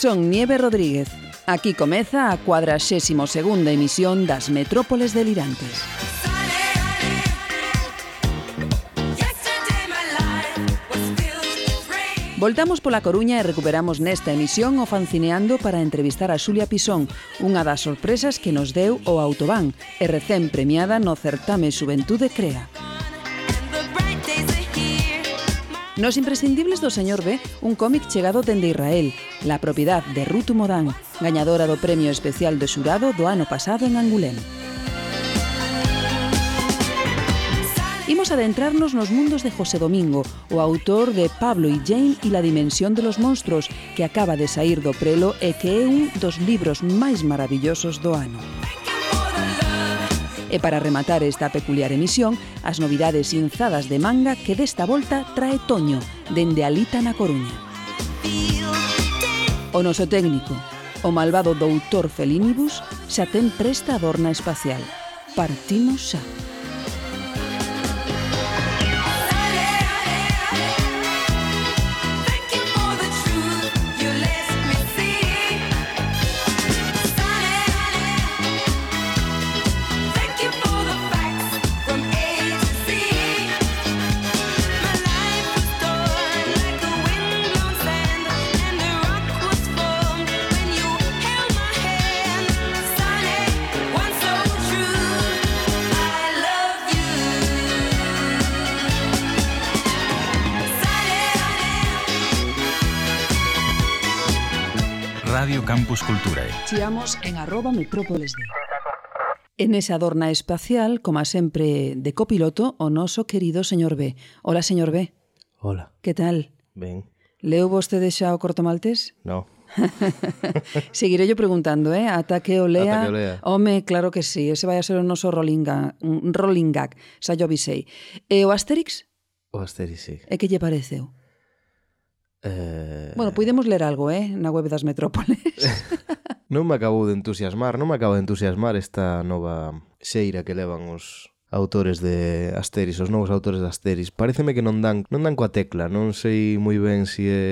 Son Nieve Rodríguez. Aquí comeza a 42ª emisión das Metrópoles Delirantes. Voltamos pola Coruña e recuperamos nesta emisión o Fancineando para entrevistar a Xulia Pisón, unha das sorpresas que nos deu o Autobán e recén premiada no certame Xuventude Crea. Nos imprescindibles do señor B, un cómic chegado dende Israel, La propiedad de Ruth Modán, gañadora do Premio Especial do Xurado do ano pasado en Angulén. Imos adentrarnos nos mundos de José Domingo, o autor de Pablo y Jane y la dimensión de los monstruos, que acaba de sair do prelo e que é un dos libros máis maravillosos do ano. E para rematar esta peculiar emisión, as novidades inzadas de manga que desta volta trae Toño, dende Alita na Coruña. O noso técnico, o malvado doutor Felinibus, xa ten presta a dorna espacial. Partimos xa. Campus Culturae. Chiamos en arroba metrópoles de. En esa adorna espacial, como sempre, de copiloto, o noso querido señor B. Hola, señor B. Hola. Que tal? Ben. Leu vostede xa o corto maltés? No. Seguiré yo preguntando, eh? Ata que o lea. Ata que o lea. Home, claro que sí, ese vai a ser o noso rolling gag, rolling gag xa yo avisei. E o Asterix? O Asterix, sí. E que lle pareceu? Eh... Bueno, podemos ler algo, eh, na web das metrópoles. non me acabou de entusiasmar, non me acabo de entusiasmar esta nova xeira que levan os autores de Asteris, os novos autores de Asteris. Pareceme que non dan, non dan coa tecla, non sei moi ben se si é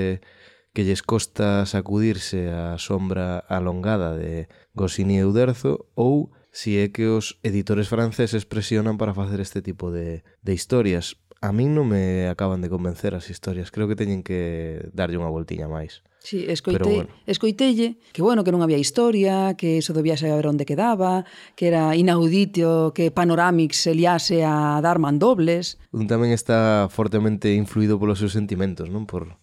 que lles costa sacudirse a sombra alongada de Goscinny e Uderzo ou si é que os editores franceses presionan para facer este tipo de, de historias a min non me acaban de convencer as historias. Creo que teñen que darlle unha voltiña máis. Sí, escoitei, bueno. escoitelle que bueno, que non había historia, que eso do viaxe ver onde quedaba, que era inaudito que Panoramix se liase a dar mandobles. Un tamén está fortemente influído polos seus sentimentos, non? Por,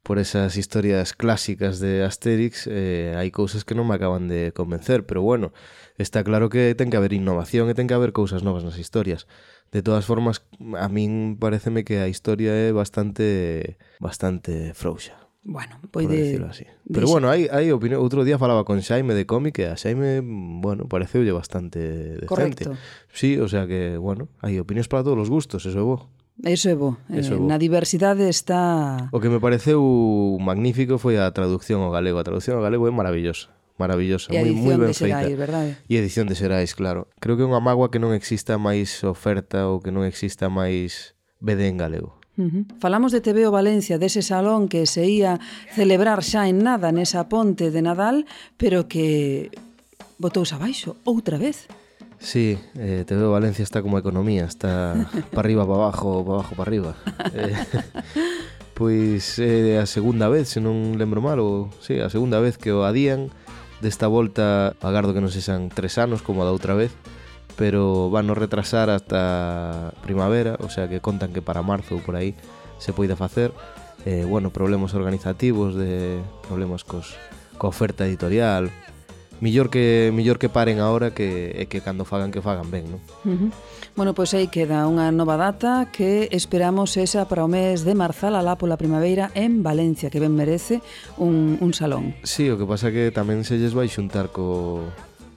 por esas historias clásicas de Asterix, eh, hai cousas que non me acaban de convencer, pero bueno, está claro que ten que haber innovación e ten que haber cousas novas nas historias De todas formas, a min pareceme que a historia é bastante bastante frouxa. Bueno, pois de decirlo así. Pero de... bueno, hai hai opinión, outro día falaba con Xaime de cómic e a Xaime, bueno, pareceulle bastante decente. Correcto. Sí, o sea que, bueno, hai opinións para todos os gustos, eso é bo. Eso é bo. Eh, eso é bo. Na diversidade está... O que me pareceu magnífico foi a traducción ao galego. A traducción ao galego é maravillosa maravillosa, e moi ben feita. Xerais, verdade? E edición de Xerais, claro. Creo que é unha mágoa que non exista máis oferta ou que non exista máis BD en galego. Uh -huh. Falamos de TVO Valencia, dese salón que se ia celebrar xa en nada nesa ponte de Nadal, pero que botouse abaixo outra vez. Sí, eh, TVO Valencia está como a economía, está para arriba, para abajo, para abajo, para arriba. Eh, pois é eh, a segunda vez, se non lembro mal, ou, sí, a segunda vez que o adían, Desta volta agardo que non sexan tres anos como a da outra vez, pero van a retrasar hasta primavera, o sea que contan que para marzo ou por aí se poida facer. Eh, bueno, problemas organizativos, de problemas cos, coa oferta editorial. Millor que millor que paren agora que e que cando fagan que fagan ben, non? Uh -huh. Bueno, pois aí queda unha nova data que esperamos esa para o mes de Marzal alá pola primavera en Valencia, que ben merece un, un salón. Sí, o que pasa que tamén se lles vai xuntar co,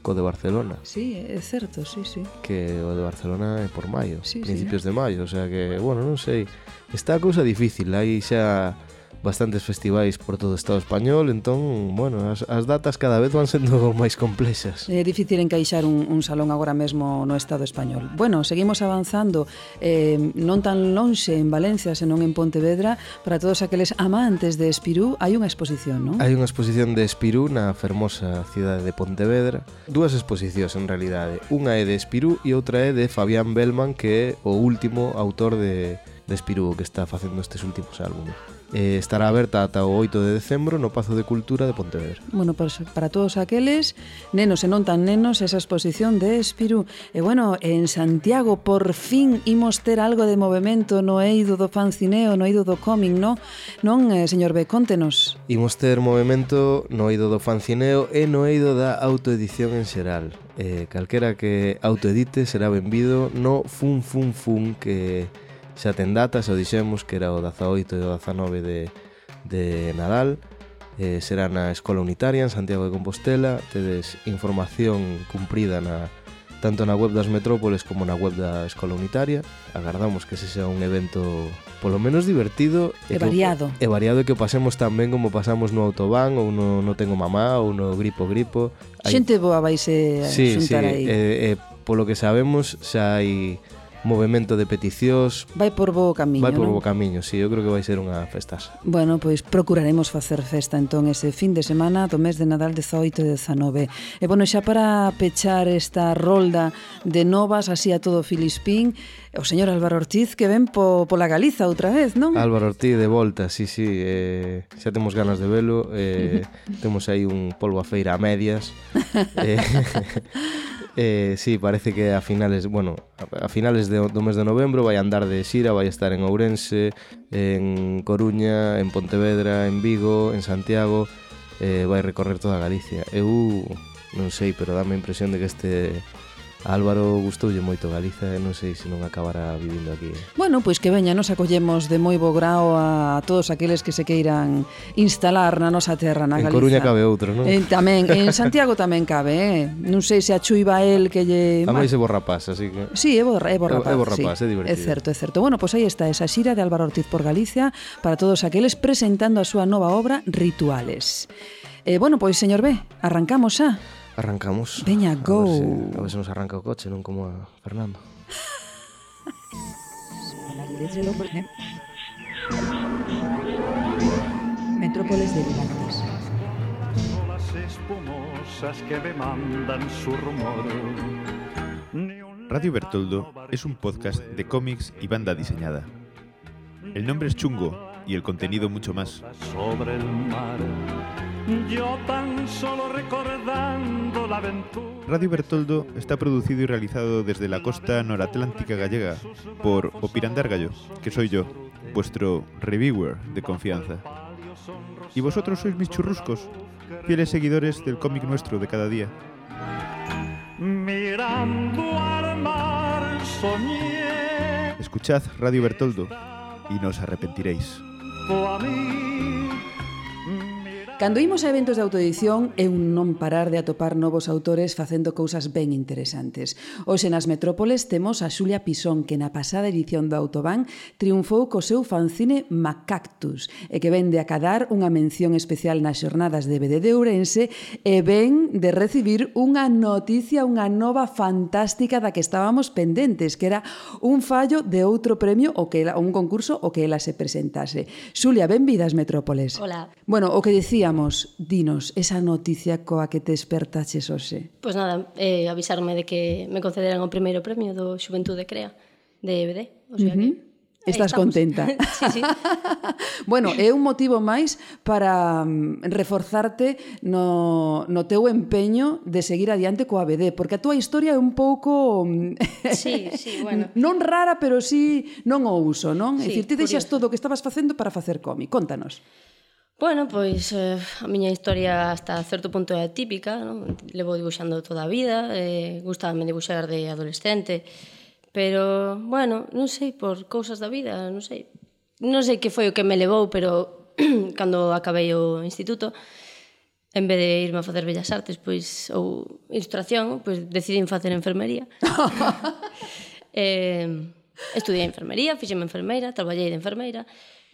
co de Barcelona. Sí, é certo, sí, sí. Que o de Barcelona é por maio, sí, principios sí, ¿no? de maio, o sea que, bueno, non sei. Está a cousa difícil, aí xa bastantes festivais por todo o Estado español, entón, bueno, as, as datas cada vez van sendo máis complexas. É difícil encaixar un, un salón agora mesmo no Estado español. Bueno, seguimos avanzando eh, non tan lonxe en Valencia, senón en Pontevedra, para todos aqueles amantes de Espirú, hai unha exposición, non? Hai unha exposición de Espirú na fermosa cidade de Pontevedra. Dúas exposicións, en realidade. Unha é de Espirú e outra é de Fabián Bellman, que é o último autor de, de Espirú que está facendo estes últimos álbumes eh, estará aberta ata o 8 de decembro no Pazo de Cultura de Pontevedra. Bueno, pues para todos aqueles, nenos e non tan nenos, esa exposición de Espirú. E bueno, en Santiago por fin imos ter algo de movimento no eido do fancineo, no eido do coming, no? Non, eh, señor B, contenos. Imos ter movimento no eido do fancineo e no eido da autoedición en xeral. Eh, calquera que autoedite será benvido no Fun Fun Fun que xa ten datas, o dixemos que era o 18 e o 19 de, de Nadal eh, será na Escola Unitaria en Santiago de Compostela. Tedes información cumprida na, tanto na web das metrópoles como na web da Escola Unitaria. Agardamos que se sea un evento polo menos divertido e, e variado. que, e variado e que o pasemos tan ben como pasamos no autobán ou no, no tengo mamá ou no gripo gripo. Hai... xente boa vai se sí, xuntar sí, aí. eh, eh, polo que sabemos xa hai movimento de peticións. Vai por bo camiño, Vai por non? bo camiño, si, sí, eu creo que vai ser unha festaza Bueno, pois procuraremos facer festa entón ese fin de semana do mes de Nadal 18 e 19. E bueno, xa para pechar esta rolda de novas así a todo Filispín, o señor Álvaro Ortiz que ven po, pola Galiza outra vez, non? Álvaro Ortiz de volta, si, sí, si, sí, eh, xa temos ganas de velo, eh, temos aí un polvo a feira a medias. eh, Eh, sí, parece que a finales, bueno, a finales de, do mes de novembro vai andar de xira, vai estar en Ourense, en Coruña, en Pontevedra, en Vigo, en Santiago, eh, vai recorrer toda Galicia. Eu non sei, pero dame a impresión de que este A Álvaro gustoulle moito Galiza e non sei se non acabará vivindo aquí. Eh. Bueno, pois que veña, nos acollemos de moi bo grao a todos aqueles que se queiran instalar na nosa terra, na en Galiza. En Coruña cabe outro, non? En, tamén, en Santiago tamén cabe, eh? Non sei se a Chuiba el que lle... A máis é paz, así que... Sí, é borra, é borra paz, É bo sí. é divertido. É certo, é certo. Bueno, pois aí está esa xira de Álvaro Ortiz por Galicia para todos aqueles presentando a súa nova obra Rituales. Eh, bueno, pois, señor B, arrancamos xa. Arrancamos. Veña, go. A ver, se, a ver se nos arranca o coche, non como a Fernando. Metrópoles delirantes. las espumosas que me mandan su rumor. Radio Bertoldo es un podcast de cómics y banda diseñada. El nombre es chungo y el contenido mucho más. sobre el mar. Yo tan solo recordando la aventura. Radio Bertoldo está producido y realizado desde la costa noratlántica gallega por Opirandar Gallo, que soy yo, vuestro reviewer de confianza. Y vosotros sois mis churruscos, fieles seguidores del cómic nuestro de cada día. Mirando al mar soñé Escuchad Radio Bertoldo y no os arrepentiréis. Cando imos a eventos de autoedición é un non parar de atopar novos autores facendo cousas ben interesantes. Hoxe nas metrópoles temos a Xulia Pisón que na pasada edición do Autobán triunfou co seu fanzine Macactus e que ven de acadar unha mención especial nas xornadas de BD de Ourense e ven de recibir unha noticia, unha nova fantástica da que estábamos pendentes, que era un fallo de outro premio o que ela, un concurso o que ela se presentase. Xulia, benvidas Metrópoles. Hola. Bueno, o que decía Vamos, dinos, esa noticia coa que te despertaches hoxe. Pois nada, eh, avisarme de que me concederan o primeiro premio do Xuventude Crea de EBD. O sea uh -huh. que Estás Estamos. contenta. sí, sí. bueno, é un motivo máis para mm, reforzarte no, no teu empeño de seguir adiante coa BD, porque a túa historia é un pouco... Mm, sí, sí, bueno. Non rara, pero sí non o uso, non? Sí, é dicir, ti deixas todo o que estabas facendo para facer cómic. Contanos. Bueno, pois eh, a miña historia hasta certo punto é atípica, non? levo dibuixando toda a vida, eh, gustaba dibuixar de adolescente, pero, bueno, non sei, por cousas da vida, non sei. Non sei que foi o que me levou, pero cando acabei o instituto, en vez de irme a facer bellas artes, pois ou ilustración, pois decidín facer enfermería. eh, estudiei enfermería, fixeme enfermeira, traballei de enfermeira,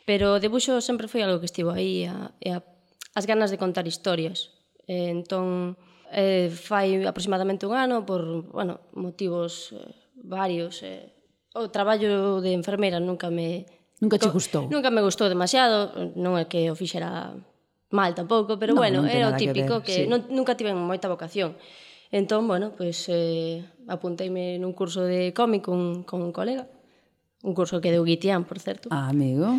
Pero o debuxo sempre foi algo que estivo aí, a, a, as ganas de contar historias. E, entón, eh, fai aproximadamente un ano, por bueno, motivos eh, varios, eh, o traballo de enfermeira nunca me... Nunca te gustou? Nunca me gustou demasiado, non é que o fixera mal tampouco, pero no, bueno, non era o típico que, ver, que sí. non, nunca tiven moita vocación. Entón, bueno, pues, eh, apunteime nun curso de cómic con, con un colega, un curso que deu Guitián, por certo. Ah, amigo.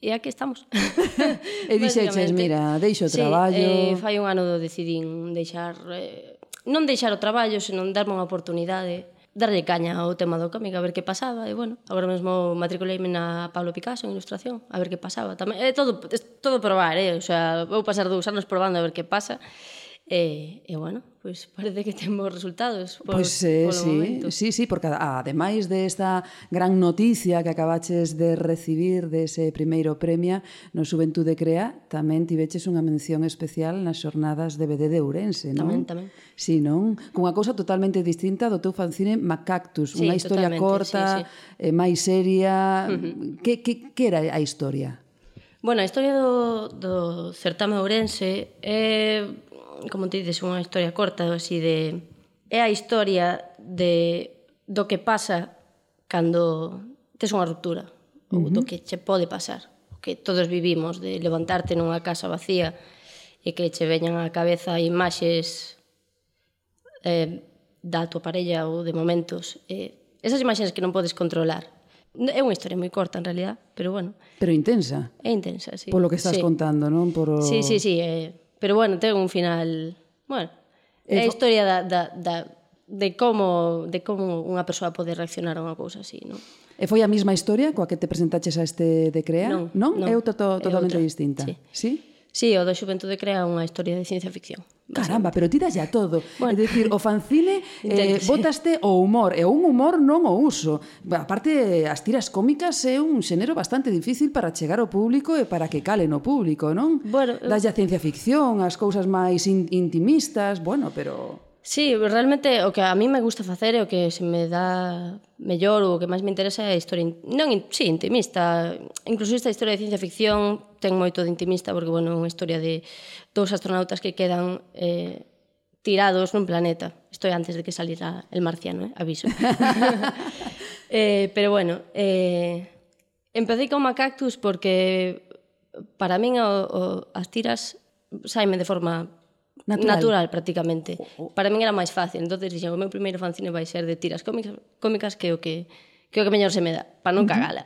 E aquí estamos. e dixeches, mira, deixo o sí, traballo... eh, fai un ano do decidín deixar... Eh, non deixar o traballo, senón darme unha oportunidade darlle caña ao tema do cómic, a ver que pasaba, e bueno, agora mesmo matriculeime na Pablo Picasso en ilustración, a ver que pasaba tamén. É todo, é todo probar, eh? o sea, vou pasar dous anos probando a ver que pasa, E, e bueno, pois pues parece que temos resultados por, pois, pues, eh, polo sí, momento. Sí, sí, porque ademais desta de gran noticia que acabaches de recibir dese primeiro premio no Xuventude Crea, tamén tiveches unha mención especial nas xornadas de BD de Ourense, non? Tamén, tamén. Sí, non? Cunha cousa totalmente distinta do teu fanzine Macactus, sí, unha historia corta, sí, sí. Eh, máis seria... Uh -huh. que, que, que era a historia? Bueno, a historia do, do certame ourense é eh como te dices, unha historia corta, así de é a historia de do que pasa cando tes unha ruptura, ou uh -huh. do que che pode pasar, o que todos vivimos de levantarte nunha casa vacía e que che veñan á cabeza imaxes eh, da tua parella ou de momentos eh, esas imaxes que non podes controlar É unha historia moi corta, en realidad, pero bueno. Pero intensa. É intensa, sí. Por lo que estás sí. contando, non? Por o... Sí, sí, sí. Eh, Pero bueno, ten un final... Bueno, é a historia da, da, da, de como de como unha persoa pode reaccionar a unha cousa así, non? E eh, foi a mesma historia coa que te presentaches a este de Crea? Non, non? non é outra to, totalmente é outra. distinta. Sí? sí? Sí, o da Xuventude crea unha historia de ciencia ficción. Caramba, pero tiras ya todo. Bueno. É dicir, o fanzine eh, botaste o humor, e un humor non o uso. Aparte, as tiras cómicas é un xénero bastante difícil para chegar ao público e para que calen o público, non? Bueno, das a ciencia ficción, as cousas máis in intimistas, bueno, pero... Sí, realmente o que a mí me gusta facer é o que se me dá mellor ou o que máis me interesa é a historia non, in, sí, intimista. Incluso esta historia de ciencia ficción ten moito de intimista porque bueno, é unha historia de dous astronautas que quedan eh, tirados nun planeta. Isto é antes de que salira el marciano, eh? aviso. eh, pero bueno, eh, empecé con Macactus cactus porque para min o, o, as tiras saime de forma natural, natural prácticamente. Para min era máis fácil, entonces dixen, o meu primeiro fanzine vai ser de tiras cómicas, cómicas que o que que o que mellor se me dá, para non cagala.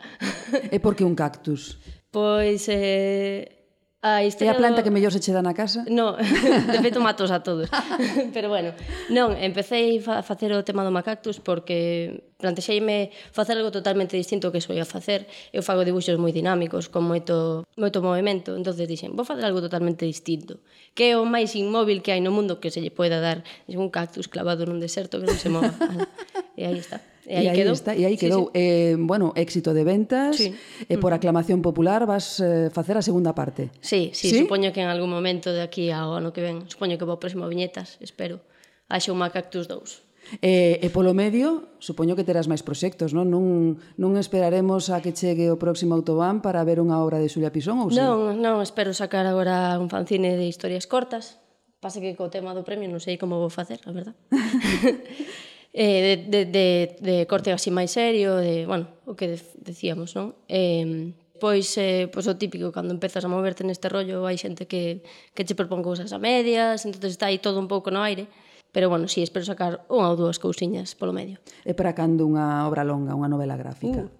É porque un cactus? Pois eh, Ah, a estrela é a planta do... que mellor se che dá na casa? No, de feito matos a todos. Pero bueno, non, empecé a facer o tema do macactus porque plantexeime facer algo totalmente distinto que soía a facer. Eu fago dibuixos moi dinámicos, con moito, moito movimento. entonces dixen, vou facer algo totalmente distinto. Que é o máis inmóvil que hai no mundo que se lle poida dar. É un cactus clavado nun deserto que non se mova. e aí está. E aí, e aí quedou. Está, e aí quedou. Sí, sí. Eh, bueno, éxito de ventas, sí. eh, por aclamación popular vas eh, facer a segunda parte. Sí, sí, sí, supoño que en algún momento de aquí ao ano que ven, supoño que vou próximo viñetas, espero, Axe unha Cactus 2. E, eh, e polo medio, supoño que terás máis proxectos, non? Non, non esperaremos a que chegue o próximo autobán para ver unha obra de Xulia Pisón ou se... Non, non, espero sacar agora un fanzine de historias cortas. Pasa que co tema do premio non sei como vou facer, a verdad. eh, de, de, de de corte así máis serio, de, bueno, o que decíamos, non? Eh, pois, eh, pois o típico, cando empezas a moverte neste rollo, hai xente que, que che propón cousas a medias, entonces está aí todo un pouco no aire, pero bueno, si sí, espero sacar unha ou dúas cousiñas polo medio. E para cando unha obra longa, unha novela gráfica? Uh,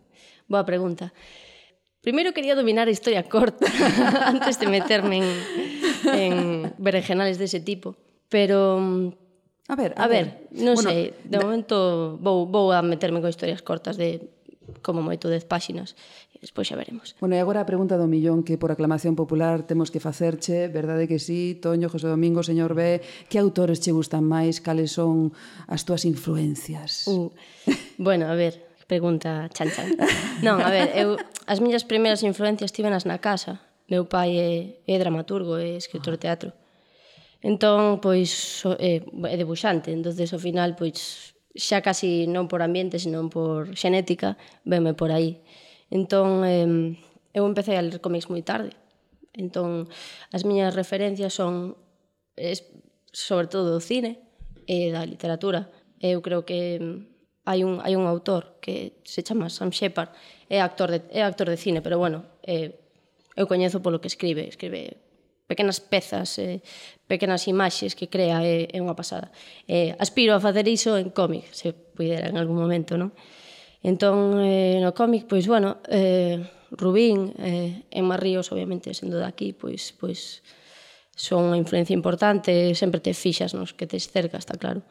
boa pregunta. Primeiro quería dominar a historia corta antes de meterme en, en berenjenales dese tipo, pero mm, A ver, a, a ver, ver. non bueno, sei, de da... momento vou, vou a meterme con historias cortas de como moito 10 páxinas e despois xa veremos. Bueno, e agora a pregunta do millón que por aclamación popular temos que facerche, verdade que sí, Toño, José Domingo, señor B, que autores che gustan máis, cales son as túas influencias? Uh, bueno, a ver, pregunta chan chan. Non, a ver, eu as miñas primeiras influencias tivenas na casa. Meu pai é, é dramaturgo, é escritor de teatro. Entón, pois, so, eh, é debuxante, entonces ao final, pois, xa casi non por ambiente, senón por xenética, veme por aí. Entón, eh, eu empecé a ler cómics moi tarde. Entón, as miñas referencias son es, sobre todo do cine e da literatura. Eu creo que hai un hai un autor que se chama Sam Shepard, é actor de é actor de cine, pero bueno, eh eu coñezo polo que escribe, escribe pequenas pezas, eh, pequenas imaxes que crea, é, eh, é unha pasada. Eh, aspiro a facer iso en cómic, se pudera en algún momento, non? Entón, eh, no cómic, pois, bueno, eh, Rubín eh, Emma Marríos, obviamente, sendo de aquí, pois, pois son unha influencia importante, sempre te fixas nos que tes cerca, está claro.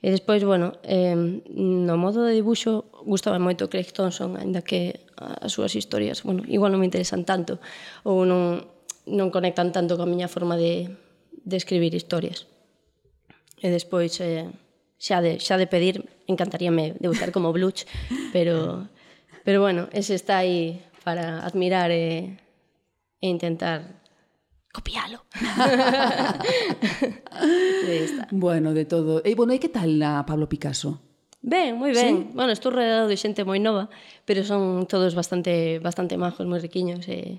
E despois, bueno, eh, no modo de dibuxo gustaba moito Craig Thompson, ainda que as súas historias, bueno, igual non me interesan tanto, ou non, non conectan tanto coa miña forma de, de escribir historias. E despois, eh, xa, de, xa de pedir, encantaríame debutar como Bluch, pero, pero bueno, ese está aí para admirar e, e intentar copialo. bueno, de todo. E bueno, e que tal a Pablo Picasso? Ben, moi ben. Sí? Bueno, estou rodeado de xente moi nova, pero son todos bastante bastante majos, moi riquiños e eh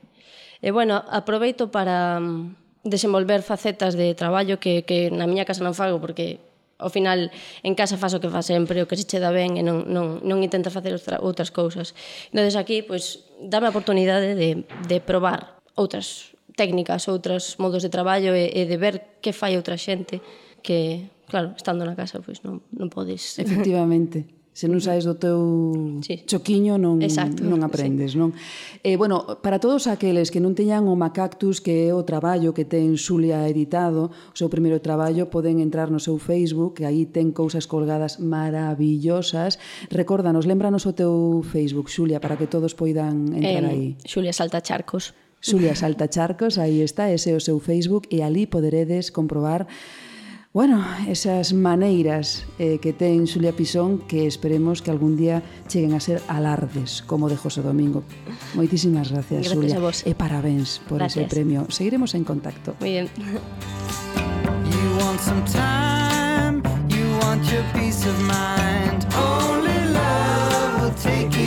E, bueno, aproveito para mm, desenvolver facetas de traballo que, que na miña casa non fago porque ao final en casa faz o que faz sempre, o que se che dá ben e non, non, non intenta facer outra, outras cousas. Entón, aquí, pois, dame a oportunidade de, de probar outras técnicas, outros modos de traballo e, e de ver que fai outra xente que, claro, estando na casa, pois non, non podes. Efectivamente. Se non saes do teu sí. choquiño non Exacto, non aprendes, sí. non? Eh, bueno, para todos aqueles que non teñan o Macactus, que é o traballo que ten Xulia editado, o seu primeiro traballo, poden entrar no seu Facebook, que aí ten cousas colgadas maravillosas. Recórdanos, lembranos o teu Facebook, Xulia, para que todos poidan entrar eh, aí. Xulia Salta Charcos. Xulia Salta Charcos, aí está, ese é o seu Facebook e ali poderedes comprobar Bueno, esas maneiras eh, que ten Xulia Pisón que esperemos que algún día cheguen a ser alardes, como de José Domingo. Moitísimas gracias, Gracias Xulia. a vos. E parabéns por ese Gracias. premio. Seguiremos en contacto. Moi ben. You want some time, you want your peace of mind. Only love will take you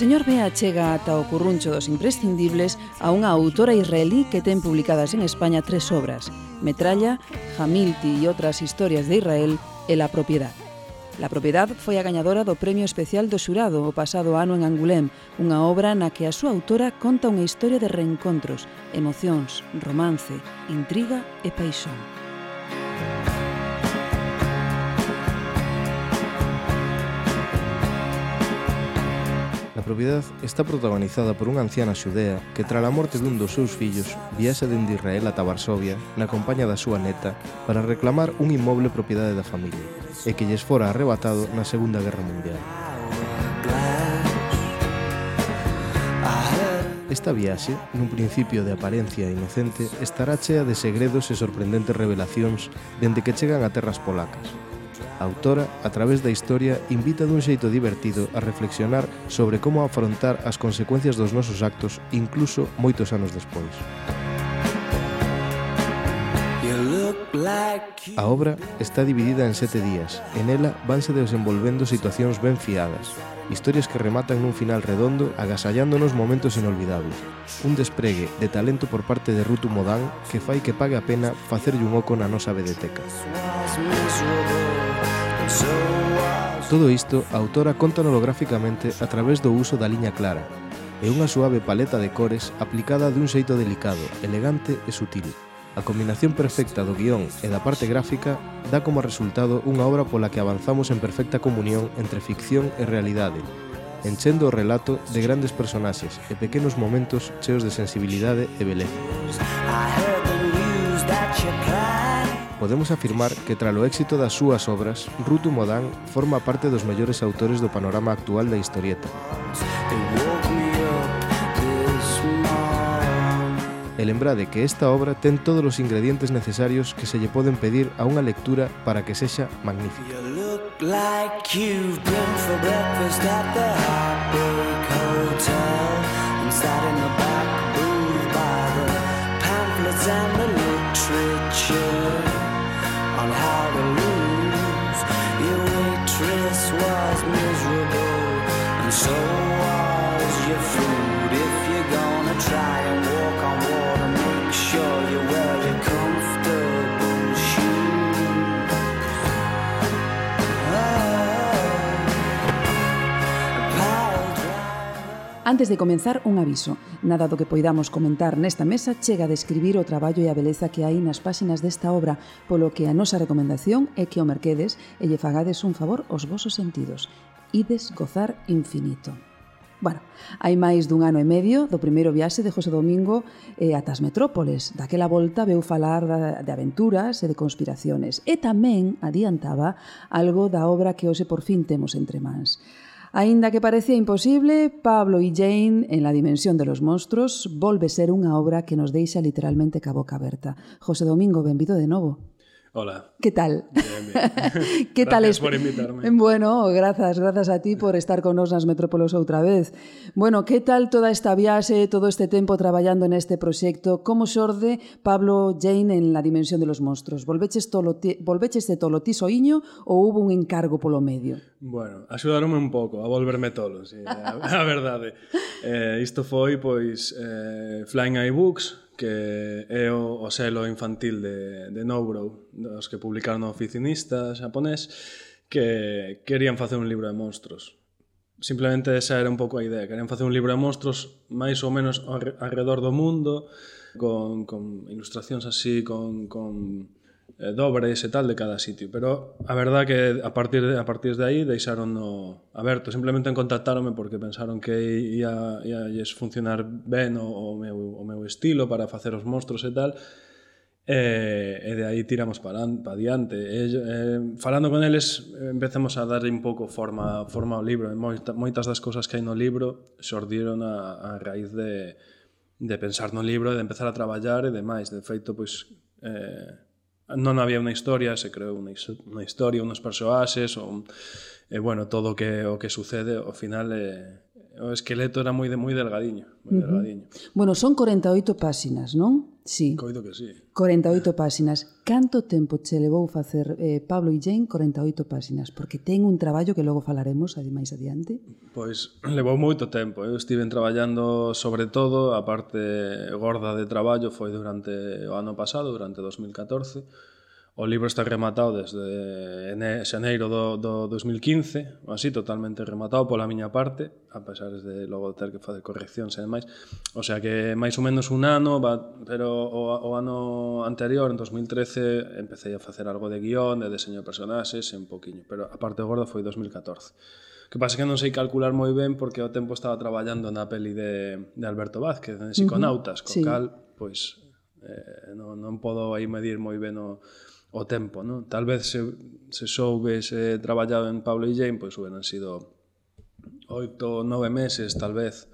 señor Bea chega ata o curruncho dos imprescindibles a unha autora israelí que ten publicadas en España tres obras, Metralla, Hamilti e outras historias de Israel e La propiedad. La propiedad foi a gañadora do Premio Especial do Xurado o pasado ano en Angulem, unha obra na que a súa autora conta unha historia de reencontros, emocións, romance, intriga e paixón. A propiedad está protagonizada por unha anciana xudea que tras a morte dun dos seus fillos viaxa dende Israel ata Varsovia na compañía da súa neta para reclamar un inmoble propiedade da familia e que lles fora arrebatado na Segunda Guerra Mundial. Esta viaxe, nun principio de aparencia inocente, estará chea de segredos e sorprendentes revelacións dende que chegan a terras polacas, A autora, a través da historia, invita dun xeito divertido a reflexionar sobre como afrontar as consecuencias dos nosos actos incluso moitos anos despois. A obra está dividida en sete días. En ela vanse desenvolvendo situacións ben fiadas, historias que rematan nun final redondo agasallándonos momentos inolvidables. Un despregue de talento por parte de Rutu Modán que fai que pague a pena facerlle un oco na nosa vedeteca. Todo isto a autora conta gráficamente a través do uso da liña clara e unha suave paleta de cores aplicada dun xeito delicado, elegante e sutil. A combinación perfecta do guión e da parte gráfica dá como resultado unha obra pola que avanzamos en perfecta comunión entre ficción e realidade, enchendo o relato de grandes personaxes e pequenos momentos cheos de sensibilidade e beleza. Podemos afirmar que tralo éxito das súas obras, Rutu Modán forma parte dos mellores autores do panorama actual da historieta. E lembrade que esta obra ten todos os ingredientes necesarios que se lle poden pedir a unha lectura para que sexa magnífica. Antes de comenzar, un aviso. Nada do que poidamos comentar nesta mesa chega a describir o traballo e a beleza que hai nas páxinas desta obra, polo que a nosa recomendación é que o merquedes e lle fagades un favor aos vosos sentidos. Ides gozar infinito. Bueno, hai máis dun ano e medio do primeiro viaxe de José Domingo eh, ata as metrópoles. Daquela volta veu falar da, de aventuras e de conspiraciones. E tamén adiantaba algo da obra que hoxe por fin temos entre mans. Aínda que parecía imposible, Pablo y Jane en la dimensión de los monstruos volve ser unha obra que nos deixa literalmente ca boca aberta. José Domingo, benvido de novo. Hola. ¿Qué tal? Bien, bien. ¿Qué gracias tal es? por invitarme. Bueno, gracias, gracias a ti por estar con nos nas Metrópolos outra vez. Bueno, que tal toda esta viaxe, todo este tempo traballando neste proxecto? Como xorde Pablo Jane en la dimensión de los monstruos? Volveches, toloti, volveches de tolo ti soiño ou hubo un encargo polo medio? Bueno, axudaronme un pouco a volverme tolo, sí, a, a verdade. Eh, isto foi, pois, eh, Flying Eye Books, que é o, o selo infantil de, de Nobrow, dos que publicaron o oficinista xaponés, que querían facer un libro de monstruos. Simplemente esa era un pouco a idea, querían facer un libro de monstruos máis ou menos alrededor do mundo, con, con ilustracións así, con, con eh, dobres e tal de cada sitio. Pero a verdad que a partir de, a partir de aí deixaron no aberto. Simplemente contactaronme porque pensaron que ia, ia, ia funcionar ben o, o, meu, o meu estilo para facer os monstros e tal. E, e de aí tiramos para, para diante. E, e, falando con eles, empezamos a dar un pouco forma, forma ao libro. E moita, moitas das cousas que hai no libro xordiron a, a raíz de, de pensar no libro, de empezar a traballar e demais. De feito, pois, eh, non había unha historia, se creou unha, unha historia, unos persoaxes, un, e bueno, todo o que o que sucede ao final é o esqueleto era moi de moi delgadiño, moi uh -huh. delgadiño. Bueno, son 48 páxinas, non? Sí. Coido que sí. 48 páxinas. Canto tempo che levou facer eh, Pablo e Jane 48 páxinas? Porque ten un traballo que logo falaremos máis adiante. Pois levou moito tempo. Eu estive traballando sobre todo a parte gorda de traballo foi durante o ano pasado, durante 2014 O libro está rematado desde xaneiro do, do 2015, así totalmente rematado pola miña parte, a pesar de logo ter que facer correccións e demais. O sea que máis ou menos un ano, va, pero o, o ano anterior, en 2013, empecé a facer algo de guión, de deseño de personaxes, un poquinho, pero a parte gorda foi 2014. Que pasa que non sei calcular moi ben porque o tempo estaba traballando na peli de, de Alberto Vázquez, en Psiconautas, uh -huh. co sí. cal, pois, eh, non, non podo aí medir moi ben o, o tempo, non? Tal vez se, se soubese traballado en Pablo e Jane, pois pues, hubieran sido oito ou nove meses, tal vez,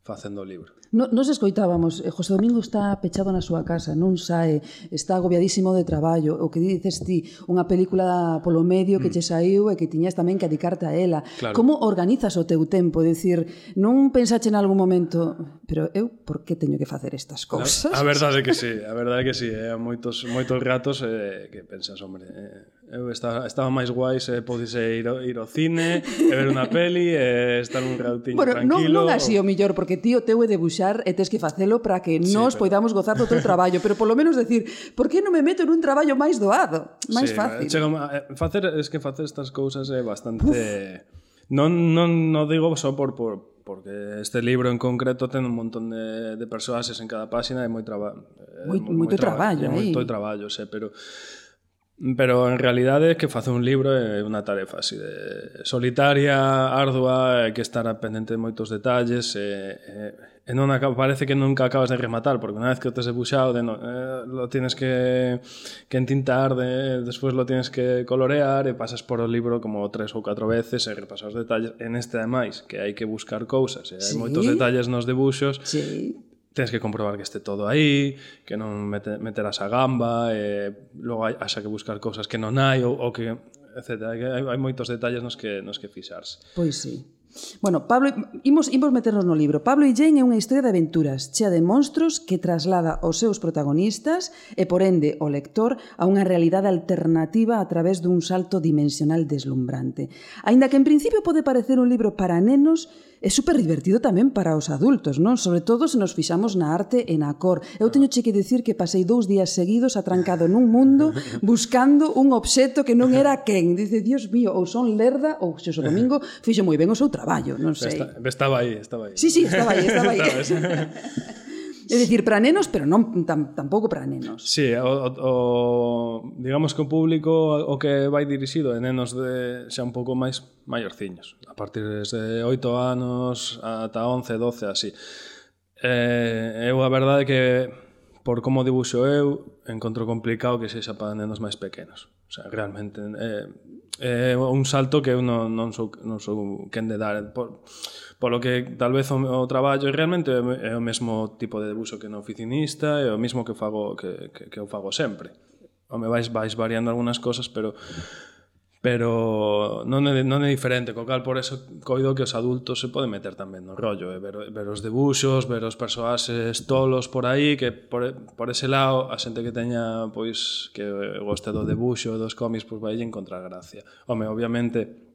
facendo o libro. No, nos escoitábamos, eh, José Domingo está pechado na súa casa, non sae, está agobiadísimo de traballo, o que dices ti, unha película polo medio que mm. che saiu e que tiñas tamén que adicarte a ela. Claro. Como organizas o teu tempo? Decir, non pensache en algún momento, pero eu por que teño que facer estas cousas? A, a verdade é que sí, a verdade é que sí, eh? moitos, moitos ratos eh, que pensas, hombre, eh, Eu estaba, estaba máis guai se podise ir, ir ao cine, e ver unha peli e estar un ratiño bueno, tranquilo. Non, non así o millor, porque ti o teu é debuxar e tes que facelo para que sí, nos pero... poidamos gozar do teu traballo, pero polo menos decir, por que non me meto nun traballo máis doado? Máis sí, fácil. Chega, eh, facer, es que facer estas cousas é bastante... Uf. Non, non, non digo só por, por, porque este libro en concreto ten un montón de, de persoaxes en cada páxina e moi traba, eh, moi, moito traballo, traballo, aí. moito traballo, sé, pero Pero en realidade que facer un libro é unha tarefa así de solitaria, ardua, hai que estar pendente de moitos detalles, e, e, e non acaba, parece que nunca acabas de rematar, porque unha vez que o tes debuxado, de no, eh, lo tienes que, que entintar, de, despois lo tienes que colorear, e pasas por o libro como tres ou catro veces, e repasas os detalles. En este, ademais, que hai que buscar cousas, e hai sí. moitos detalles nos debuxos, sí tens que comprobar que este todo aí, que non mete, meterás a gamba, e logo hai, que buscar cousas que non hai ou, ou que etc. Hai, hai moitos detalles nos que nos que fixarse. Pois sí. Bueno, Pablo, imos, imos meternos no libro. Pablo e Jane é unha historia de aventuras, chea de monstruos que traslada os seus protagonistas e, por ende, o lector a unha realidade alternativa a través dun salto dimensional deslumbrante. Aínda que en principio pode parecer un libro para nenos, é super divertido tamén para os adultos, non? Sobre todo se nos fixamos na arte e na cor. Eu teño che que dicir que pasei dous días seguidos atrancado nun mundo buscando un obxeto que non era quen. Dice, Dios mío, ou son lerda ou Xosé o domingo fixo moi ben o seu traballo, non sei. Estaba aí, estaba aí. Sí, sí, estaba aí, estaba aí. É dicir, para nenos, pero non tam, tampouco para nenos. Sí, o, o, digamos que o público o que vai dirixido é nenos de xa un pouco máis maiorciños, a partir de 8 anos ata 11, 12, así. Eh, eu a verdade que por como dibuxo eu, encontro complicado que sexa para nenos máis pequenos. O sea, realmente é, eh, é eh, un salto que eu non, non sou, non sou quen de dar por, Polo que tal vez o, o traballo realmente é o mesmo tipo de debuxo que no oficinista, é o mesmo que fago que, que, que eu fago sempre. O me vais vais variando algunhas cosas, pero pero non é, non é diferente, co cal por eso coido que os adultos se poden meter tamén no rollo, eh? ver, ver os debuxos, ver os persoaxes tolos por aí, que por, por ese lado a xente que teña pois que goste do debuxo, dos cómics, pois vai encontrar gracia. Home, obviamente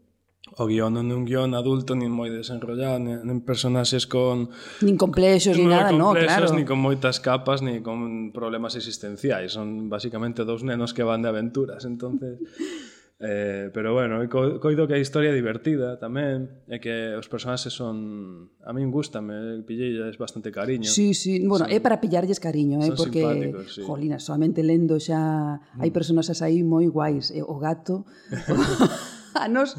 o guión non é un guión adulto nin moi desenrollado, nin, nin personaxes con nin complexos nin nada, non, claro. Nin con moitas capas, nin con problemas existenciais, son basicamente dous nenos que van de aventuras, entonces Eh, pero bueno, co coido que a historia é divertida tamén, e que os personaxes son... A min gustame, pillelles bastante cariño. Sí, sí, bueno, son, é para pillarlles cariño, eh, porque... Sí. Jolina, solamente lendo xa... Mm. Hai personaxes aí moi guais, eh, o gato... O... a nos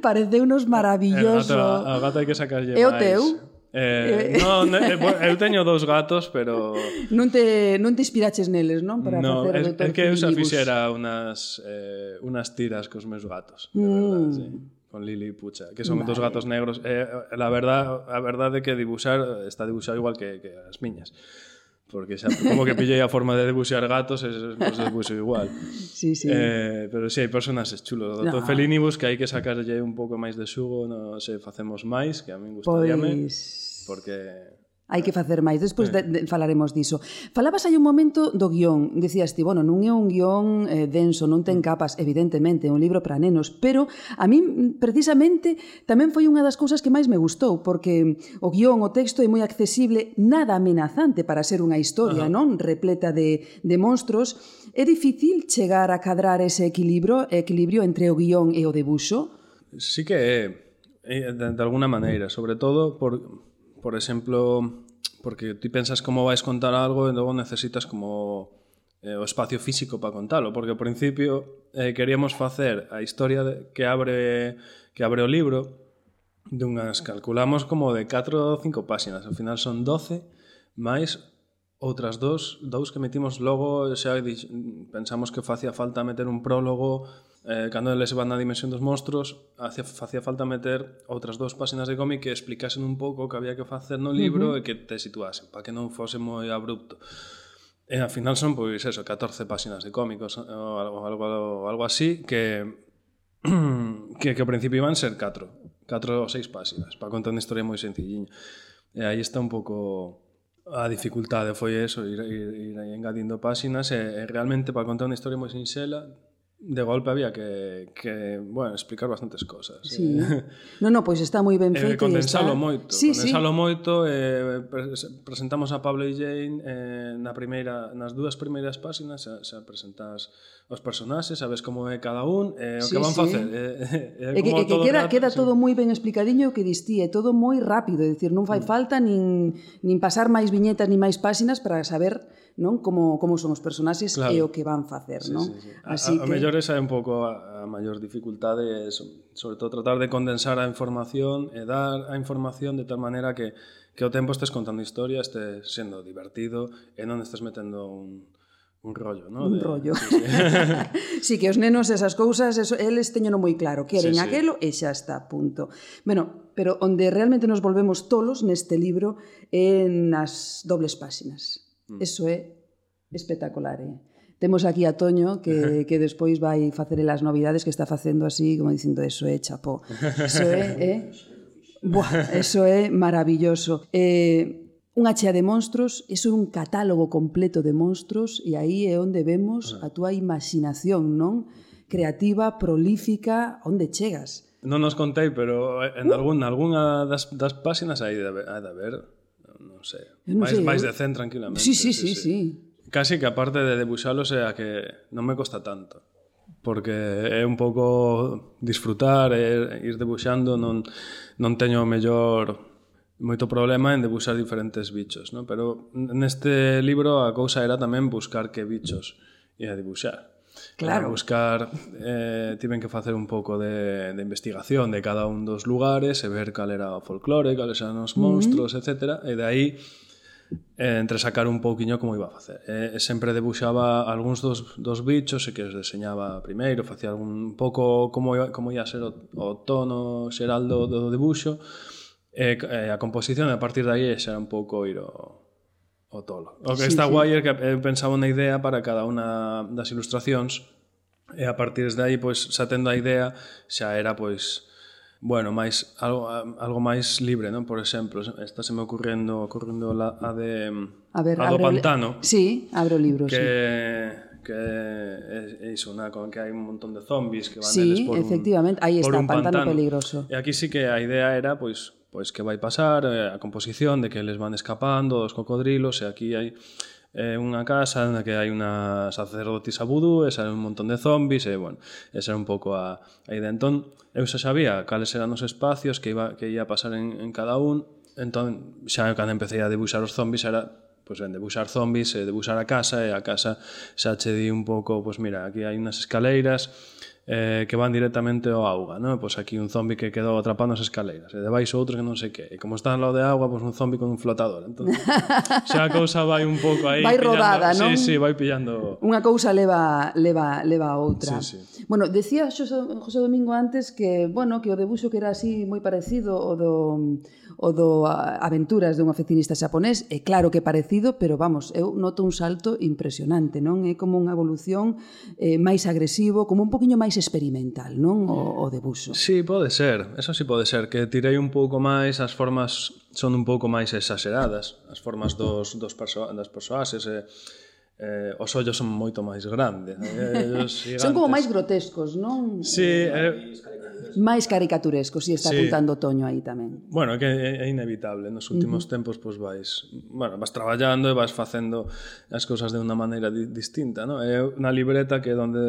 parece unos maravilloso. A gata, a hai que sacarlle máis. É o teu? Eh, eh, non, eh, eu teño dous gatos, pero non te non te inspiraches neles, non, para no, facer o. É, é que eu xa fixera unas eh, unas tiras cos meus gatos, de mm. verdade, sí con Lili y Pucha, que son vale. dos gatos negros. Eh, la verdad, a verdade é que dibujar está dibujado igual que, que as miñas porque xa como que pillei a forma de debuxar gatos, es, pues, debuxo igual. Sí, sí. Eh, pero si sí, hai personaxes chulos. Do no. Ah. Felinibus que hai que sacarlle un pouco máis de xugo, non sei, facemos máis, que a min gustaríame, pois... porque hai que facer máis. Despois de, de, falaremos diso. Falabas hai un momento do guión. Decías ti, bueno, non é un guión eh, denso, non ten mm. capas, evidentemente, é un libro para nenos, pero a min precisamente tamén foi unha das cousas que máis me gustou, porque o guión, o texto é moi accesible, nada amenazante para ser unha historia, Ajá. non? Repleta de, de monstros. É difícil chegar a cadrar ese equilibrio, equilibrio entre o guión e o debuxo? Sí que é, eh, de, de alguna maneira, sobre todo por por exemplo, porque ti pensas como vais contar algo e logo necesitas como eh, o espacio físico para contalo, porque ao principio eh, queríamos facer a historia de, que abre que abre o libro dunhas calculamos como de 4 ou 5 páxinas, ao final son 12 máis outras dous, dous que metimos logo, xa pensamos que facía falta meter un prólogo eh, cando eles van na dimensión dos monstruos hacía, facía falta meter outras dúas páxinas de cómic que explicasen un pouco o que había que facer no libro uh -huh. e que te situasen para que non fose moi abrupto e ao final son pois eso 14 páxinas de cómicos ou algo, algo, algo así que que, que ao principio iban ser 4 4 ou 6 páxinas para contar unha historia moi sencilliña e aí está un pouco a dificultade foi eso, ir, ir, ir engadindo páxinas e, e realmente para contar unha historia moi sinxela de golpe había que, que bueno, explicar bastantes cosas. Sí. Eh, no, no, pois está moi ben eh, feito. Eh, condensalo está... moito. Sí, condensalo sí. moito. Eh, presentamos a Pablo e Jane eh, na primeira, nas dúas primeiras páxinas xa, xa presentas os personaxes, sabes como é cada un, eh, o sí, que van sí. facer. Eh, eh, eh e que, e que queda, rato, queda sí. todo moi ben explicadiño o que distí, é todo moi rápido, é dicir, non fai mm. falta nin, nin pasar máis viñetas nin máis páxinas para saber non como como son os personaxes claro. e o que van facer, sí, non? Sí, sí. Así a, a, que... a mellor esa é un pouco a, a maior dificultade, é sobre todo tratar de condensar a información e dar a información de tal maneira que que o tempo estés contando historia, estés sendo divertido e non estés metendo un un rollo, ¿no? Un de... rollo. Sí, sí. sí, que os nenos esas cousas, eso, eles teñeno moi claro, queren sí, sí. aquelo e xa está, punto. Bueno, pero onde realmente nos volvemos tolos neste libro é nas dobles páxinas. Mm. Eso é espectacular, eh? Temos aquí a Toño que, que despois vai facer as novidades que está facendo así, como dicindo, eso é chapó. Eso é, eh? Buah, eso é maravilloso. Eh, unha chea de monstruos, iso é un catálogo completo de monstruos e aí é onde vemos ah. a túa imaginación, non? Creativa, prolífica, onde chegas. Non nos contei, pero eh, en uh. algún, algunha das, das páxinas hai de, hai de haber non sei. Non máis, sei, máis de 100 tranquilamente. Sí, sí, sí, sí. sí. Casi que aparte de debuxalos é a que non me costa tanto porque é un pouco disfrutar, é ir debuxando, non, non teño o mellor moito problema en debuxar diferentes bichos, non? pero neste libro a cousa era tamén buscar que bichos e a debuxar. Claro. Para buscar, eh, tiven que facer un pouco de, de investigación de cada un dos lugares e ver cal era o folclore, cales eran os monstruos, uh etc. E de aí eh, entre sacar un pouquiño como iba a facer. Eh, sempre debuxaba algúns dos, dos bichos e que os deseñaba primeiro, facía algún pouco como, iba, como ia ser o, o tono xeral do, do debuxo, e eh, a composición a partir de aí xa era un pouco ir o, o tolo. O que sí, está sí. guai é que eu pensaba unha idea para cada unha das ilustracións e a partir de aí, pois, xa tendo a idea, xa era, pois, bueno, máis algo, algo máis libre, non? Por exemplo, esta se me ocurrendo, ocurrendo la, a de a, ver, a do Pantano. Li... Sí, abro o libro, que, sí que é, é iso, na, con que hai un montón de zombies que van sí, eles por un, efectivamente, aí está, un pantano, pantano peligroso. E aquí sí que a idea era, pois, pois que vai pasar, eh, a composición de que les van escapando os cocodrilos e aquí hai eh, unha casa na que hai unha sacerdotisa vudú, e salen un montón de zombies, e, bueno, esa era un pouco a, a idea. Entón, eu xa sabía cales eran os espacios que iba, que ia pasar en, en cada un, entón, xa cando empecé a debuxar os zombies era pois pues, debuxar zombies, e debuxar a casa, e a casa xa che di un pouco, pois pues, mira, aquí hai unas escaleiras, eh, que van directamente ao auga, non? Pois aquí un zombi que quedou atrapado nas escaleiras, e debaixo outro que non sei que. E como está ao de agua, pois un zombi con un flotador. Entón, xa a cousa vai un pouco aí Vai pillando, rodada, non? Sí, sí, vai pillando. Unha cousa leva leva leva a outra. Sí, sí. Bueno, decía José, José Domingo antes que, bueno, que o debuxo que era así moi parecido o do o do Aventuras dun oficinista xaponés, é claro que é parecido, pero vamos, eu noto un salto impresionante, non? É como unha evolución eh, máis agresivo, como un poquinho máis experimental, non? O, o de buso. Sí, pode ser. Eso sí pode ser. Que tirei un pouco máis, as formas son un pouco máis exageradas. As formas dos, dos perso das persoas, Eh, eh, os ollos son moito máis grandes. Eh, son como máis grotescos, non? Sí, eh, máis caricaturesco, si está sí. apuntando Toño aí tamén. Bueno, que é inevitable, nos últimos uh -huh. tempos pois vais, bueno, vas traballando e vas facendo as cousas de unha maneira di distinta, no? É na libreta que onde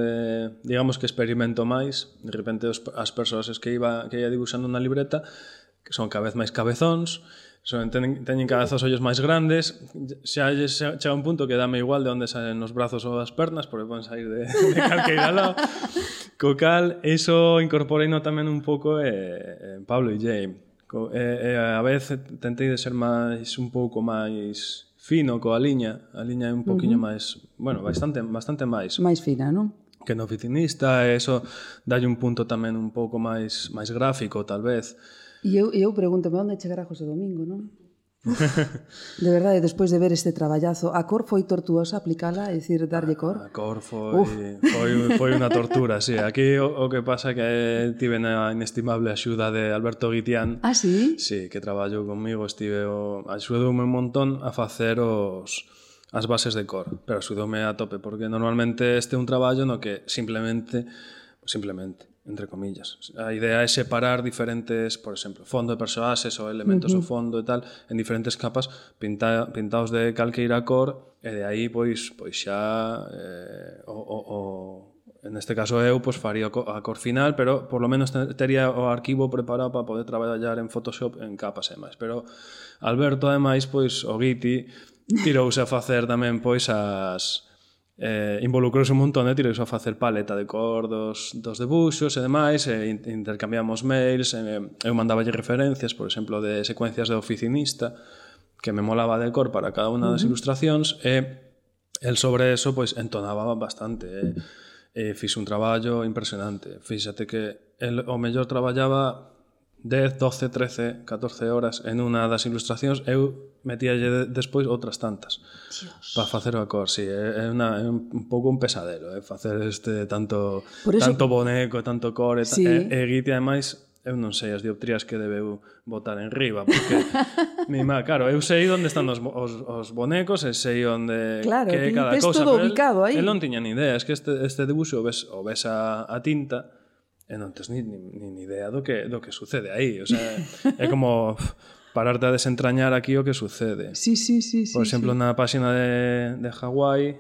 digamos que experimento máis, de repente os, as persoas que iba que ia dibuixando na libreta que son cada vez máis cabezóns, Son, teñen, teñen cada zas ollos máis grandes, xa, xa chega un punto que dame igual de onde salen os brazos ou as pernas, porque poden sair de, de calqueira lado. Co cal, iso incorporei no tamén un pouco eh, en Pablo e Jay. Co, eh, eh, a vez tentei de ser máis un pouco máis fino coa liña, a liña é un poquinho uh -huh. máis, bueno, bastante bastante máis. Máis fina, non? Que no oficinista, e eso dalle un punto tamén un pouco máis máis gráfico, tal vez. E eu, eu pregúntome onde chegará José Domingo, non? de verdade, despois de ver este traballazo, a cor foi tortuosa aplicala, é dicir, darlle cor? A cor foi, Uf. foi, foi unha tortura, sí. Aquí o, o que pasa é que tive na inestimable axuda de Alberto Guitián. Ah, sí? Sí, que traballou comigo, estive o, axudoume un montón a facer os as bases de cor, pero axudoume a tope, porque normalmente este é un traballo no que simplemente simplemente entre comillas. A idea é separar diferentes, por exemplo, fondo de persoaxes ou elementos uh -huh. do fondo e tal en diferentes capas pinta, pintados de calqueira cor e eh, de aí pois pois xa eh, o, o, o en este caso eu pois faría a cor final, pero por lo menos tería o arquivo preparado para poder traballar en Photoshop en capas e máis. Pero Alberto ademais pois o Giti tirouse a facer tamén pois as eh, involucrouse un montón eh, e tireuse a facer paleta de cor dos, dos debuxos e demais, e eh, intercambiamos mails, eh, e, eu mandaballe referencias, por exemplo, de secuencias de oficinista, que me molaba de cor para cada unha das uh -huh. ilustracións, e el sobre eso pois entonaba bastante, e, e fixe un traballo impresionante. Fíxate que el, o mellor traballaba 10, 12, 13, 14 horas en unha das ilustracións, eu metíalle despois outras tantas. Para facer o cor, si, sí, é, una, é un pouco un pesadelo, é eh, facer este tanto Por eso... tanto boneco, tanto core, sí. Eh, eh, e, e guite ademais eu non sei as dioptrías que debeu botar en riba, porque mi má, claro, eu sei onde están os, os, os bonecos, e sei onde claro, que é cada cousa, todo pero ubicado aí. El, el non tiña ni idea, es que este, este debuxo o ves, o ves a, a tinta, e non tes ni, ni, ni idea do que, do que sucede aí. O sea, é como pararte a desentrañar aquí o que sucede. Sí, sí, sí. sí Por exemplo, sí. na páxina de, de Hawái,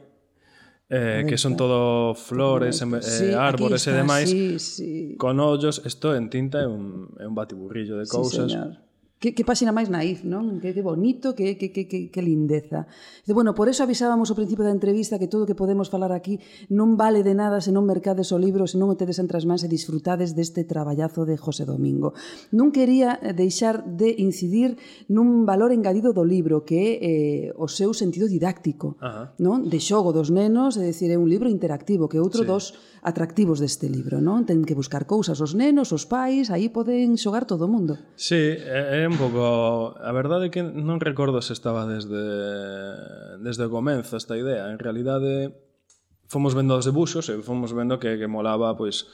eh, que son todo flores, eh, sí, árbores está, e demais, sí, sí. con ollos, isto en tinta é un, é un batiburrillo de cousas. Sí, señor Que, que páxina máis naif, non? Que, que bonito, que, que, que, que que lindeza. E, bueno, por eso avisábamos ao principio da entrevista que todo o que podemos falar aquí non vale de nada se non mercades o libro, se non o tedes entre as mans e disfrutades deste traballazo de José Domingo. Non quería eh, deixar de incidir nun valor engadido do libro, que é eh, o seu sentido didáctico, Ajá. non? De xogo dos nenos, é dicir, é un libro interactivo, que é outro sí. dos atractivos deste libro, non? Ten que buscar cousas os nenos, os pais, aí poden xogar todo o mundo. Sí, é, é pouco... A verdade é que non recordo se estaba desde, desde o comenzo esta idea. En realidade, fomos vendo os debuxos e fomos vendo que, que molaba, pois,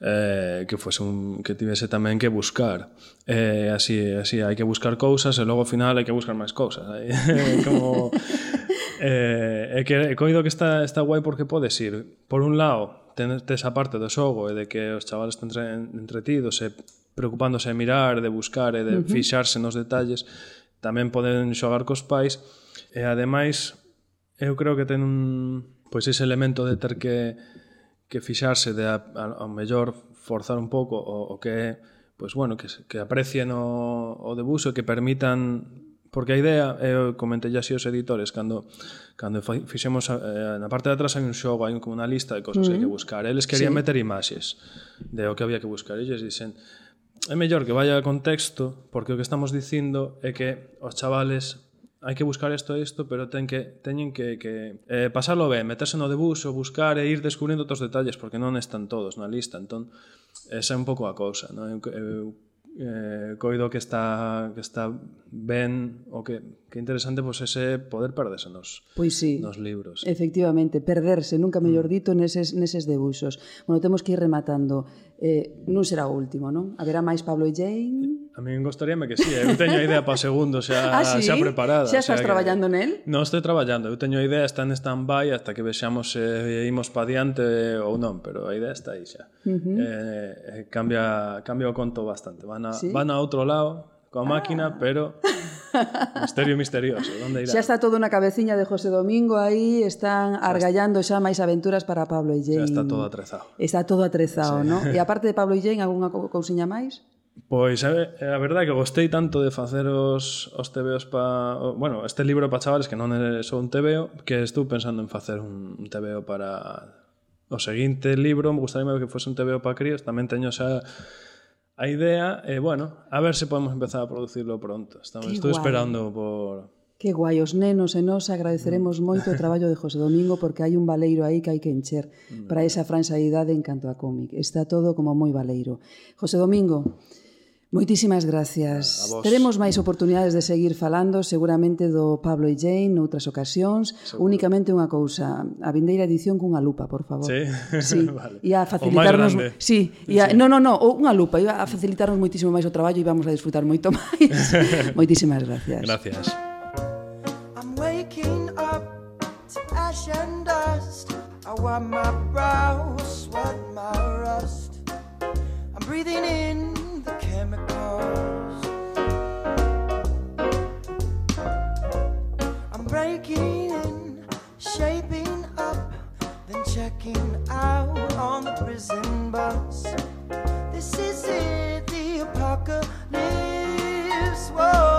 eh, que fose un que tivese tamén que buscar. Eh, así, así hai que buscar cousas e logo ao final hai que buscar máis cousas. como eh, é que coido que está está guai porque podes ir por un lado ten esa parte do xogo e de que os chavales estén entretidos e preocupándose de mirar, de buscar e de uh -huh. fixarse nos detalles, tamén poden xogar cos pais e ademais eu creo que ten un pois ese elemento de ter que que fixarse de a, a, a mellor forzar un pouco o, o que pois bueno, que, que aprecien o, o debuso e que permitan Porque a idea, eu comentei así os editores, cando, cando fixemos eh, na parte de atrás hai un xogo, hai como unha lista de cosas uh que hai que buscar. Eles querían sí. meter imaxes de o que había que buscar. Eles dicen, é mellor que vaya a contexto, porque o que estamos dicindo é que os chavales hai que buscar isto e isto, pero ten que, teñen que, que eh, pasarlo ben, meterse no debuxo, buscar e ir descubrindo outros detalles, porque non están todos na lista. Entón, esa é un pouco a cousa. Non? Eu, eu eh, coido que está que está ben o que que interesante pois pues, ese poder perderse nos pois sí, nos libros. Efectivamente, perderse, nunca mellor mm. dito neses neses debuxos. Bueno, temos que ir rematando eh, non será o último, non? Haberá máis Pablo e Jane? A mí gostaríame que sí, eh. eu teño a idea para o segundo xa, ah, sí? xa preparada. Xa estás xa traballando que... nel? Non estou traballando, eu teño a idea, está en stand-by hasta que vexamos se eh, imos pa diante eh, ou non, pero a idea está aí xa. Uh -huh. eh, eh, cambia, cambia o conto bastante, van a, ¿Sí? van a outro lado, coa máquina, pero misterio misterioso, onde irá? Xa está todo na cabeciña de José Domingo aí, están argallando xa máis aventuras para Pablo e Jane. Xa está todo atrezado. Está todo atrezado, sí. no? E aparte de Pablo e Jane, algunha cousiña máis? Pois a, a verdade é que gostei tanto de facer os, os tebeos pa... Bueno, este libro pa chavales que non é só un tebeo que estou pensando en facer un, un tebeo para o seguinte libro me gustaría que fose un tebeo para críos tamén teño xa a idea e, eh, bueno, a ver se podemos empezar a producirlo pronto. Estamos, Qué estou guai. esperando por... Que guai, os nenos e nós agradeceremos mm. moito o traballo de José Domingo porque hai un valeiro aí que hai que encher mm. para esa franxa idade en canto a cómic. Está todo como moi valeiro. José Domingo, Moitísimas gracias. Teremos máis oportunidades de seguir falando seguramente do Pablo e Jane noutras ocasións. Seguro. Únicamente unha cousa, a vindeira edición cunha lupa, por favor. Sí. sí. vale. E a facilitarnos, sí, e a... Sí. no, no, no, unha lupa, iba a facilitarnos moitísimo máis o traballo e vamos a disfrutar moito máis. moitísimas gracias. Gracias. I'm waking up to ash and dust. I want my brow, sweat my rust. I'm breathing in checking out on the prison bus. This is it, the apocalypse. Whoa,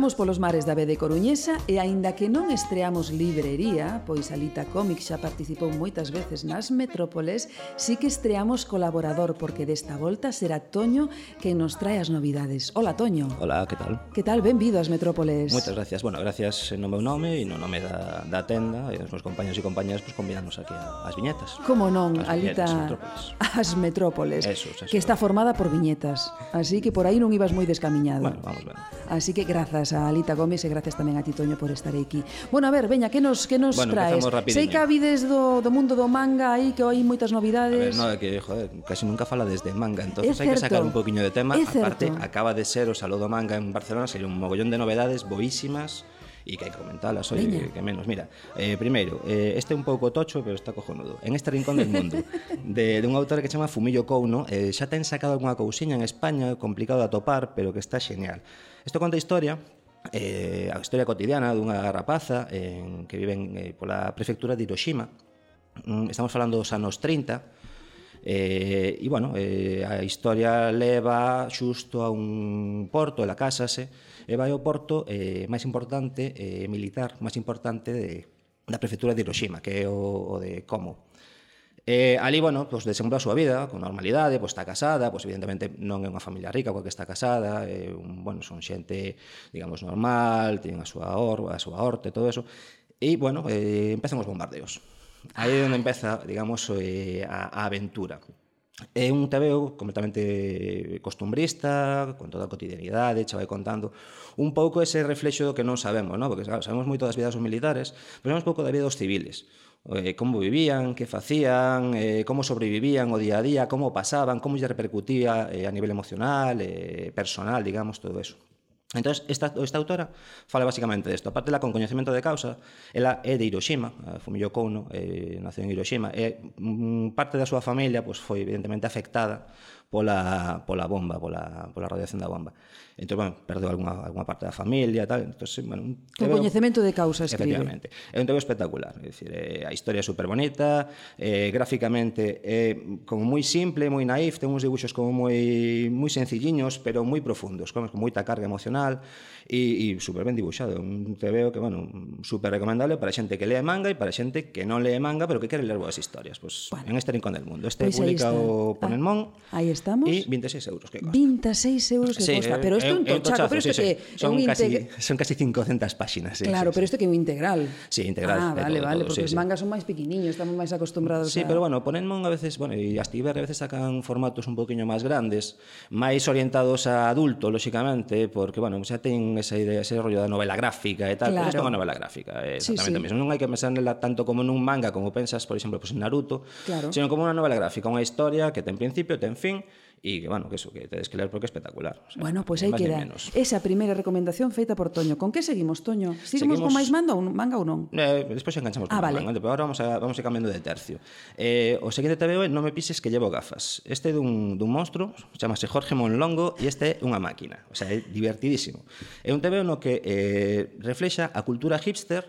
Andamos polos mares da Bede Coruñesa e aínda que non estreamos librería, pois Alita Comic xa participou moitas veces nas metrópoles, sí que estreamos colaborador porque desta volta será Toño que nos trae as novidades. Hola Toño. Hola, que tal? Que tal? Benvido ás metrópoles. Moitas gracias. Bueno, gracias no meu nome e no nome da, da tenda e os meus compañeros e compañeras pois pues, convidanos aquí ás viñetas. Como non, as Alita, ás metrópoles. metrópoles eso, eso, que está formada por viñetas, así que por aí non ibas moi descamiñado. Bueno, vamos ben. Así que grazas gracias a Alita Gómez e gracias tamén a Titoño por estar aquí. Bueno, a ver, veña, que nos que nos bueno, traes? Sei que habides do, do mundo do manga aí que hai moitas novidades. A ver, no, que joder, casi nunca fala desde manga, entonces hai que sacar un poquinho de tema, aparte acaba de ser o Saló do Manga en Barcelona, sería un mogollón de novedades boísimas e que hai que comentalas, oye, que, que menos. Mira, eh, primeiro, eh, este é un pouco tocho, pero está cojonudo. En este rincón del mundo, de, de un autor que chama Fumillo Couno, eh, xa ten sacado algunha cousiña en España, complicado de atopar, pero que está xeñal. Isto conta a historia eh, a historia cotidiana dunha rapaza en, que viven eh, pola prefectura de Hiroshima. Mm, estamos falando dos anos 30, Eh, e, bueno, eh, a historia leva xusto a un porto, ela casase, e vai ao porto eh, máis importante, eh, militar, máis importante de, da prefectura de Hiroshima, que é o, o de Como. Eh, ali, bueno, pues, desenvolve a súa vida con normalidade, pois pues, está casada, pois pues, evidentemente non é unha familia rica porque está casada, é un, bueno, son xente, digamos, normal, ten a súa or, a súa orte, todo eso. E, bueno, eh, empezan os bombardeos. Aí é onde empeza, digamos, eh, a, a aventura. É un tabeo completamente costumbrista, con toda a cotidianidade, che vai contando un pouco ese reflexo do que non sabemos, ¿no? porque claro, sabemos moito das vidas dos militares, pero sabemos pouco da vida dos civiles eh, como vivían, que facían, eh, como sobrevivían o día a día, como pasaban, como lle repercutía eh, a nivel emocional, eh, personal, digamos, todo eso. Entón, esta, esta autora fala basicamente desto. Aparte la con coñecemento de causa, ela é de Hiroshima, Fumio Kono, eh, nació en Hiroshima, e mm, parte da súa familia pois, pues, foi evidentemente afectada pola, pola bomba, pola, pola radiación da bomba. Entón, bueno, perdeu alguna, alguna parte da familia, tal. Entón, bueno, un tebeo, coñecemento de causa, escribe. Efectivamente. É un tebeo espectacular. É dicir, eh, a historia é super bonita, eh, gráficamente é como moi simple, moi naif, ten uns dibuixos como moi moi sencilliños, pero moi profundos, como con moita carga emocional e, e super ben dibuixado. Un tebeo que, bueno, super recomendable para xente que lea manga e para xente que non lee manga, pero que quere ler boas historias. Pois, pues, bueno. en este rincón del mundo. Este pois pues publicado por ah, Enmon. Aí estamos. E 26 euros que costa. 26 euros que sí, costa, eh, pero este un tochazo, pero isto sí, que sí. son, un casi, integ... son casi 500 páxinas. Sí, claro, sí, pero isto que é un integral. Sí, integral. Ah, vale, todo, vale, todo, porque sí, os mangas sí. son máis pequeniños, estamos máis acostumbrados sí, a... Sí, pero bueno, ponenmon a veces, bueno, e as Tiber a veces sacan formatos un poquinho máis grandes, máis orientados a adulto, lóxicamente, porque, bueno, xa ten esa idea, ese rollo da novela gráfica e tal, claro. pero isto é unha novela gráfica, eh, é exactamente sí, sí. mesmo. Non hai que pensar nela tanto como nun manga, como pensas, por exemplo, pues, en Naruto, claro. sino como unha novela gráfica, unha historia que ten principio, ten fin, e que, bueno, que eso, que tedes que ler porque é espectacular. O sea, bueno, pois pues aí queda esa primeira recomendación feita por Toño. Con que seguimos, Toño? Seguimos, seguimos... con máis manga ou, manga ou non? Eh, despois enganchamos con ah, vale. manga, pero agora vamos a, vamos a cambiando de tercio. Eh, o seguinte TVO é eh, Non me pises que llevo gafas. Este é dun, dun monstro, chamase Jorge Monlongo e este é unha máquina. O sea, é divertidísimo. É un TVO no que eh, reflexa a cultura hipster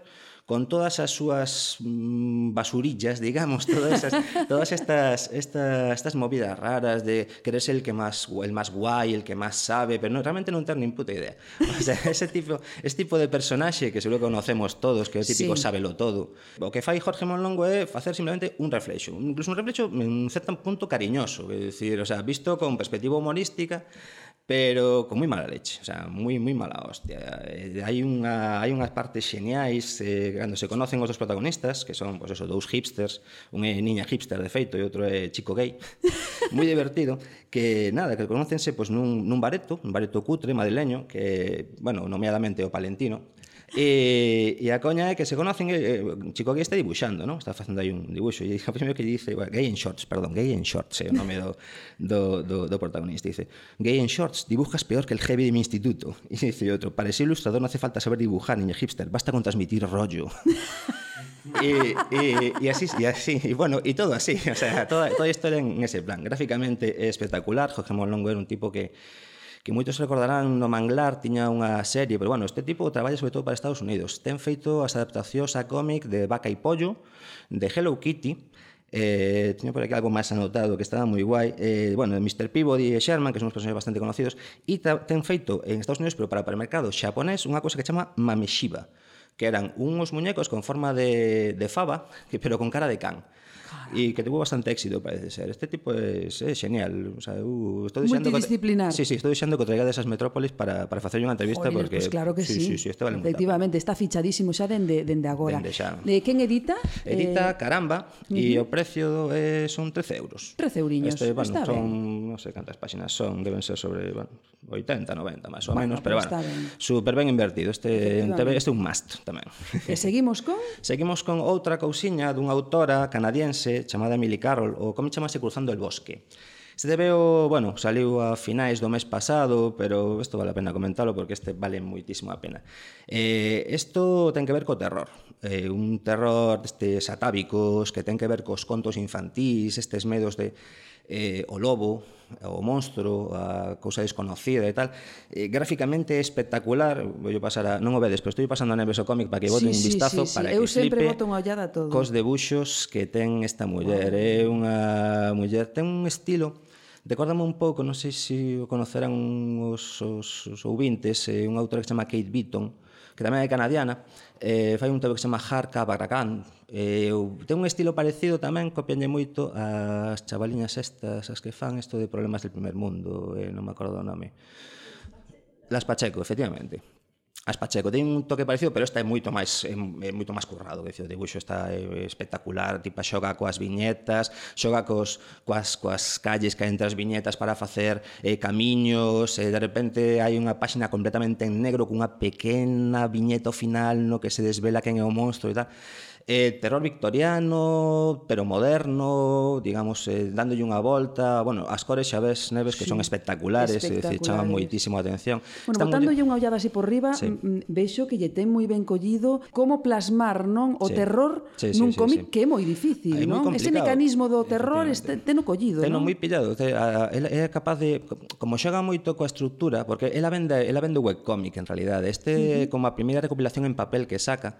con todas as súas mm, basurillas, digamos, todas esas, todas estas, estas, estas movidas raras de querer ser el que más el más guai, el que más sabe, pero no, realmente non ter nin puta idea. O sea, ese tipo, ese tipo de personaxe que seguro que conocemos todos, que é o típico sí. sábelo todo. O que fai Jorge Monlongo é facer simplemente un reflexo, incluso un reflexo en un certo punto cariñoso, é dicir, o sea, visto con perspectiva humorística, pero con moi mala leche, o sea, moi moi mala hostia. Eh, hai unha hai unhas partes xeniais eh, cando se conocen os dos protagonistas, que son pois pues, eso, dous hipsters, un é niña hipster de feito e outro é chico gay. moi divertido que nada, que conócense pois pues, nun nun bareto, un bareto cutre madrileño que, bueno, nomeadamente o Palentino E, e a coña é que se conocen eh, o chico gay está dibuixando, non? Está facendo aí un dibuixo e o primeiro que dice, bueno, gay en shorts, perdón, gay en shorts, é o nome do, do, do, do protagonista. Dice, gay en shorts, dibujas peor que el heavy de mi instituto. E dice outro, para ser ilustrador non hace falta saber dibujar, niño hipster, basta con transmitir rollo. e, e, e así, e así, e bueno, e todo así, o sea, toda, toda a historia en ese plan. Gráficamente espectacular, Jorge Monlongo era un tipo que que moitos recordarán no Manglar tiña unha serie, pero bueno, este tipo traballa sobre todo para Estados Unidos. Ten feito as adaptacións a cómic de Vaca e Pollo, de Hello Kitty, Eh, teño por aquí algo máis anotado que estaba moi guai eh, bueno, Mr. Peabody e Sherman que son uns personaxes bastante conocidos e ten feito en Estados Unidos pero para, para o mercado xaponés unha cousa que chama Mameshiba que eran unos muñecos con forma de, de fava que, pero con cara de can e que tuvo bastante éxito, parece ser. Este tipo é, é genial, o sea, uh, eu estou deseando multidisciplinar. Que, sí, sí, estou deseando que traigades as metrópolis para para facer unha entrevista Joder, porque pues claro que sí. Sí, sí, sí este vale Efectivamente, está fichadísimo xa dende dende agora. Dende xa. de, eh, quen edita? Edita eh... Caramba e uh -huh. o precio é son 13 euros. 13 euriños. Este, bueno, está son, ben. non sei sé cantas páxinas son, deben ser sobre, bueno, 80, 90 máis ou bueno, menos, pero, pero bueno, ben. super ben invertido. Este este é un must tamén. E seguimos con? Seguimos con outra cousiña dunha autora canadiense estadounidense chamada Emily Carroll, o como chamase Cruzando el Bosque. Este TVO, bueno, saliu a finais do mes pasado, pero isto vale a pena comentalo porque este vale moitísimo a pena. Eh, isto ten que ver co terror, eh, un terror destes atávicos que ten que ver cos contos infantís, estes medos de eh, o lobo, o monstro, a cousa desconocida e tal. Eh, gráficamente espectacular, vou pasar a, non o vedes, pero estou pasando a Neves o cómic para que voten sí, un vistazo sí, sí, para sí. que Eu sempre boto unha ollada a todo. Cos debuxos que ten esta muller, é eh? unha muller ten un estilo Recórdame un pouco, non sei se o conocerán os, os, os ouvintes, eh, unha autora que se chama Kate Beaton, que tamén é canadiana, eh, fai un tema que se chama Harka Barakan. Eh, ten un estilo parecido tamén, copianlle moito as chavaliñas estas, as que fan isto de problemas del primer mundo, eh, non me acordo o nome. Las Pacheco, efectivamente. As Pacheco ten un toque parecido, pero esta é moito máis é, é moito máis currado, que o dibuixo está espectacular, tipo xoga coas viñetas, xoga cos coas coas calles que hai entre as viñetas para facer eh, camiños, e eh, de repente hai unha páxina completamente en negro cunha pequena viñeta final no que se desvela quen é o monstro e tal eh, terror victoriano, pero moderno, digamos, eh, dándolle unha volta, bueno, as cores xa ves neves que sí. son espectaculares, eh, espectaculares. Eh, chaman moitísimo a atención. Bueno, Están botándolle unha ollada así por riba, sí. Mm, mm, vexo que lle ten moi ben collido como plasmar, non, o sí. terror sí, sí, nun sí, cómic sí, sí. que é moi difícil, Aí, non? Ese mecanismo do terror este, teno collido, teno non? moi pillado, é capaz de como xoga moito coa estructura, porque ela vende ela vende webcomic en realidade. Este uh -huh. como a primeira recopilación en papel que saca,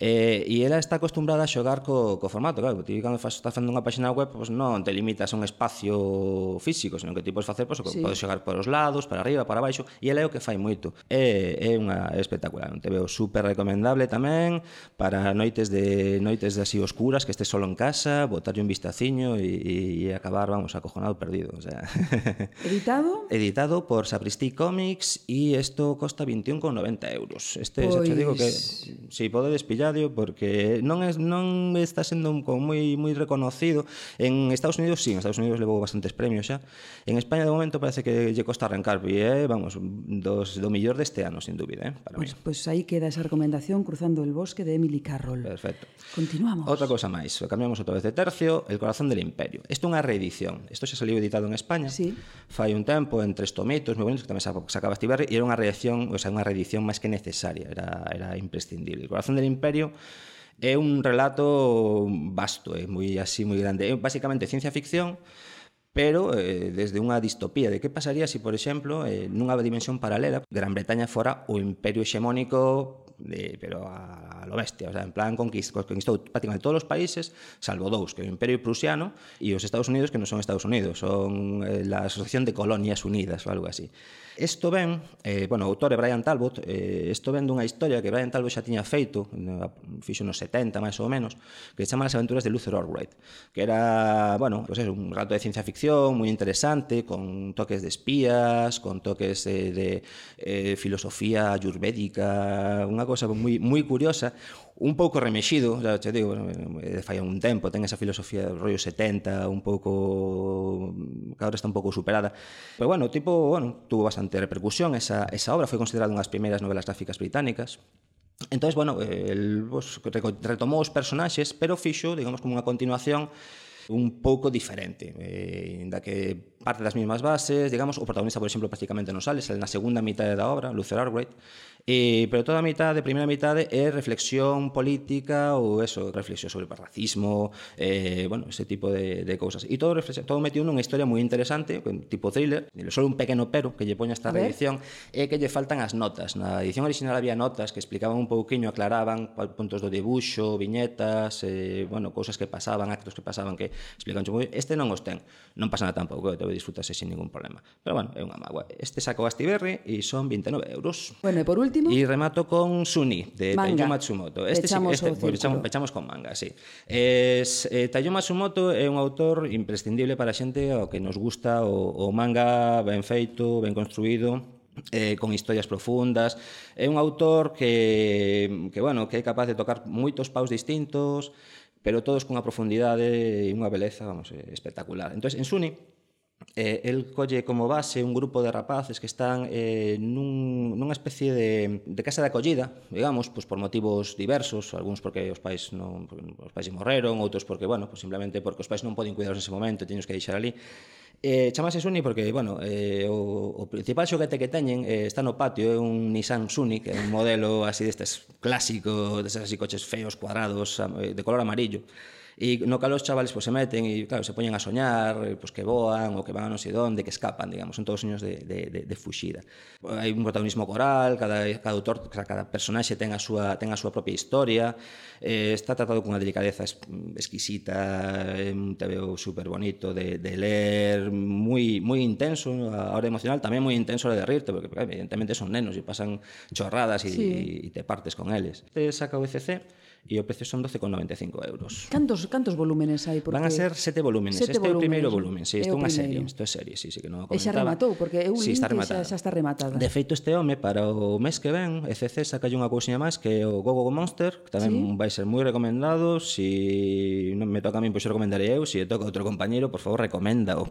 Eh, e ela está acostumbrada a xogar co, co formato, claro, ti cando fas, estás facendo unha página web, pois non te limitas a un espacio físico, senón que ti podes facer, pois, sí. podes xogar por os lados, para arriba, para baixo, e ela é o que fai moito. É, é unha é espectacular, te veo super recomendable tamén para noites de noites de así oscuras, que estés solo en casa, botarlle un vistaciño e, e acabar, vamos, acojonado perdido, o sea. Editado? Editado por Sapristi Comics e isto costa 21,90 euros. Este, pois... xa digo que pois si podedes pillar partidario porque non es, non está sendo como moi moi reconocido en Estados Unidos, sí, en Estados Unidos levou bastantes premios xa. En España de momento parece que lle costa arrancar, e eh, vamos, dos do mellor deste ano, sin dúbida, eh, para Pois pues, pois aí queda esa recomendación Cruzando el bosque de Emily Carroll. Perfecto. Continuamos. Outra cousa máis, cambiamos outra vez de tercio, El corazón del imperio. Isto é unha reedición. Isto xa saliu editado en España. Sí. Fai un tempo en tres tomitos moi bonitos que tamén sacaba Stiberri e era unha reedición, o sea, unha reedición máis que necesaria, era era imprescindible. El corazón del imperio é un relato vasto, é moi así moi grande. É basicamente ciencia ficción, pero eh, desde unha distopía de que pasaría se, si, por exemplo, eh, nunha dimensión paralela, Gran Bretaña fora o imperio hexemónico de, pero a, a lo bestia, o sea, en plan conquist, conquistou prácticamente todos os países, salvo dous, que é o Imperio Prusiano e os Estados Unidos, que non son Estados Unidos, son eh, la Asociación de Colonias Unidas ou algo así. Isto ven, eh, bueno, o autor é Brian Talbot, eh, isto ven dunha historia que Brian Talbot xa tiña feito, fixo nos 70 máis ou menos, que se chama As aventuras de Luther Albright, que era, bueno, pues eso, un rato de ciencia ficción moi interesante, con toques de espías, con toques eh, de eh, filosofía ayurvédica, unha cosa moi, moi curiosa, un pouco remexido, xa te digo, fai un tempo, ten esa filosofía do rollo 70, un pouco que agora está un pouco superada. Pero bueno, tipo, bueno, tuvo bastante repercusión esa, esa obra, foi considerada unha das primeiras novelas gráficas británicas. Entón, bueno, el, pues, retomou os personaxes, pero fixo, digamos, como unha continuación un pouco diferente, eh, inda que parte das mesmas bases, digamos, o protagonista, por exemplo, prácticamente non sale, sale na segunda mitade da obra, Luther Arkwright, e, pero toda a mitade, primeira mitade, é reflexión política ou eso, reflexión sobre o racismo, eh, bueno, ese tipo de, de cousas. E todo, todo metido nunha historia moi interesante, tipo thriller, só un pequeno pero que lle poña esta reedición, é que lle faltan as notas. Na edición original había notas que explicaban un pouquiño, aclaraban puntos do dibuxo, viñetas, eh, bueno, cousas que pasaban, actos que pasaban, que explican moi. Este non os ten. Non pasa nada tampouco, te disfrutase sin ningún problema. Pero bueno, é unha magua. Este saco Gastiberri e son 29 euros. Bueno, e por último... E remato con Suni, de manga. Taiyo Matsumoto. Este, pechamos, este, este pechamos, pechamos con manga, sí. Es, eh, Taiyo Matsumoto é un autor imprescindible para a xente ao que nos gusta o, o manga ben feito, ben construído, eh, con historias profundas. É un autor que, que, bueno, que é capaz de tocar moitos paus distintos, pero todos cunha profundidade e unha beleza vamos, eh, espectacular. Entón, en Suni, eh, el colle como base un grupo de rapaces que están eh, nun, nunha especie de, de casa de acollida, digamos, pois por motivos diversos, algúns porque os pais non os pais morreron, outros porque, bueno, pues simplemente porque os pais non poden cuidaros nese momento, teños que deixar ali. Eh, chamase Suni porque, bueno, eh, o, o principal xoguete que teñen eh, está no patio, é un Nissan Suni, que é un modelo así destes clásico, destes así coches feos, cuadrados, eh, de color amarillo. E no cal os chavales pues, se meten e, claro, se poñen a soñar, pois, que voan ou que van a non sei donde, que escapan, digamos, son todos soños de, de, de, de fuxida. Hai un protagonismo coral, cada, cada autor, cada personaxe ten a súa, ten a súa propia historia, eh, está tratado cunha delicadeza exquisita, é un tebeo super bonito de, de ler, moi, moi intenso, a hora emocional, tamén moi intenso a hora de rirte, porque evidentemente son nenos e pasan chorradas e sí. e te partes con eles. Te saca o ECC, e o precio son 12,95 euros. Cantos cantos volúmenes hai? Porque... Van a ser sete volúmenes. Sete este volúmenes. é o primeiro volumen, sí, isto é unha serie. Isto é serie, sí, sí, que non comentaba. E xa rematou, porque eu sí, está xa, xa está rematada. De feito, este home para o mes que ven, ECC saca unha cousinha máis que é o Gogo -Go Monster, que tamén sí. vai ser moi recomendado, si non me toca a min, pois pues, recomendaré eu, se si toca outro compañeiro, por favor, recomenda o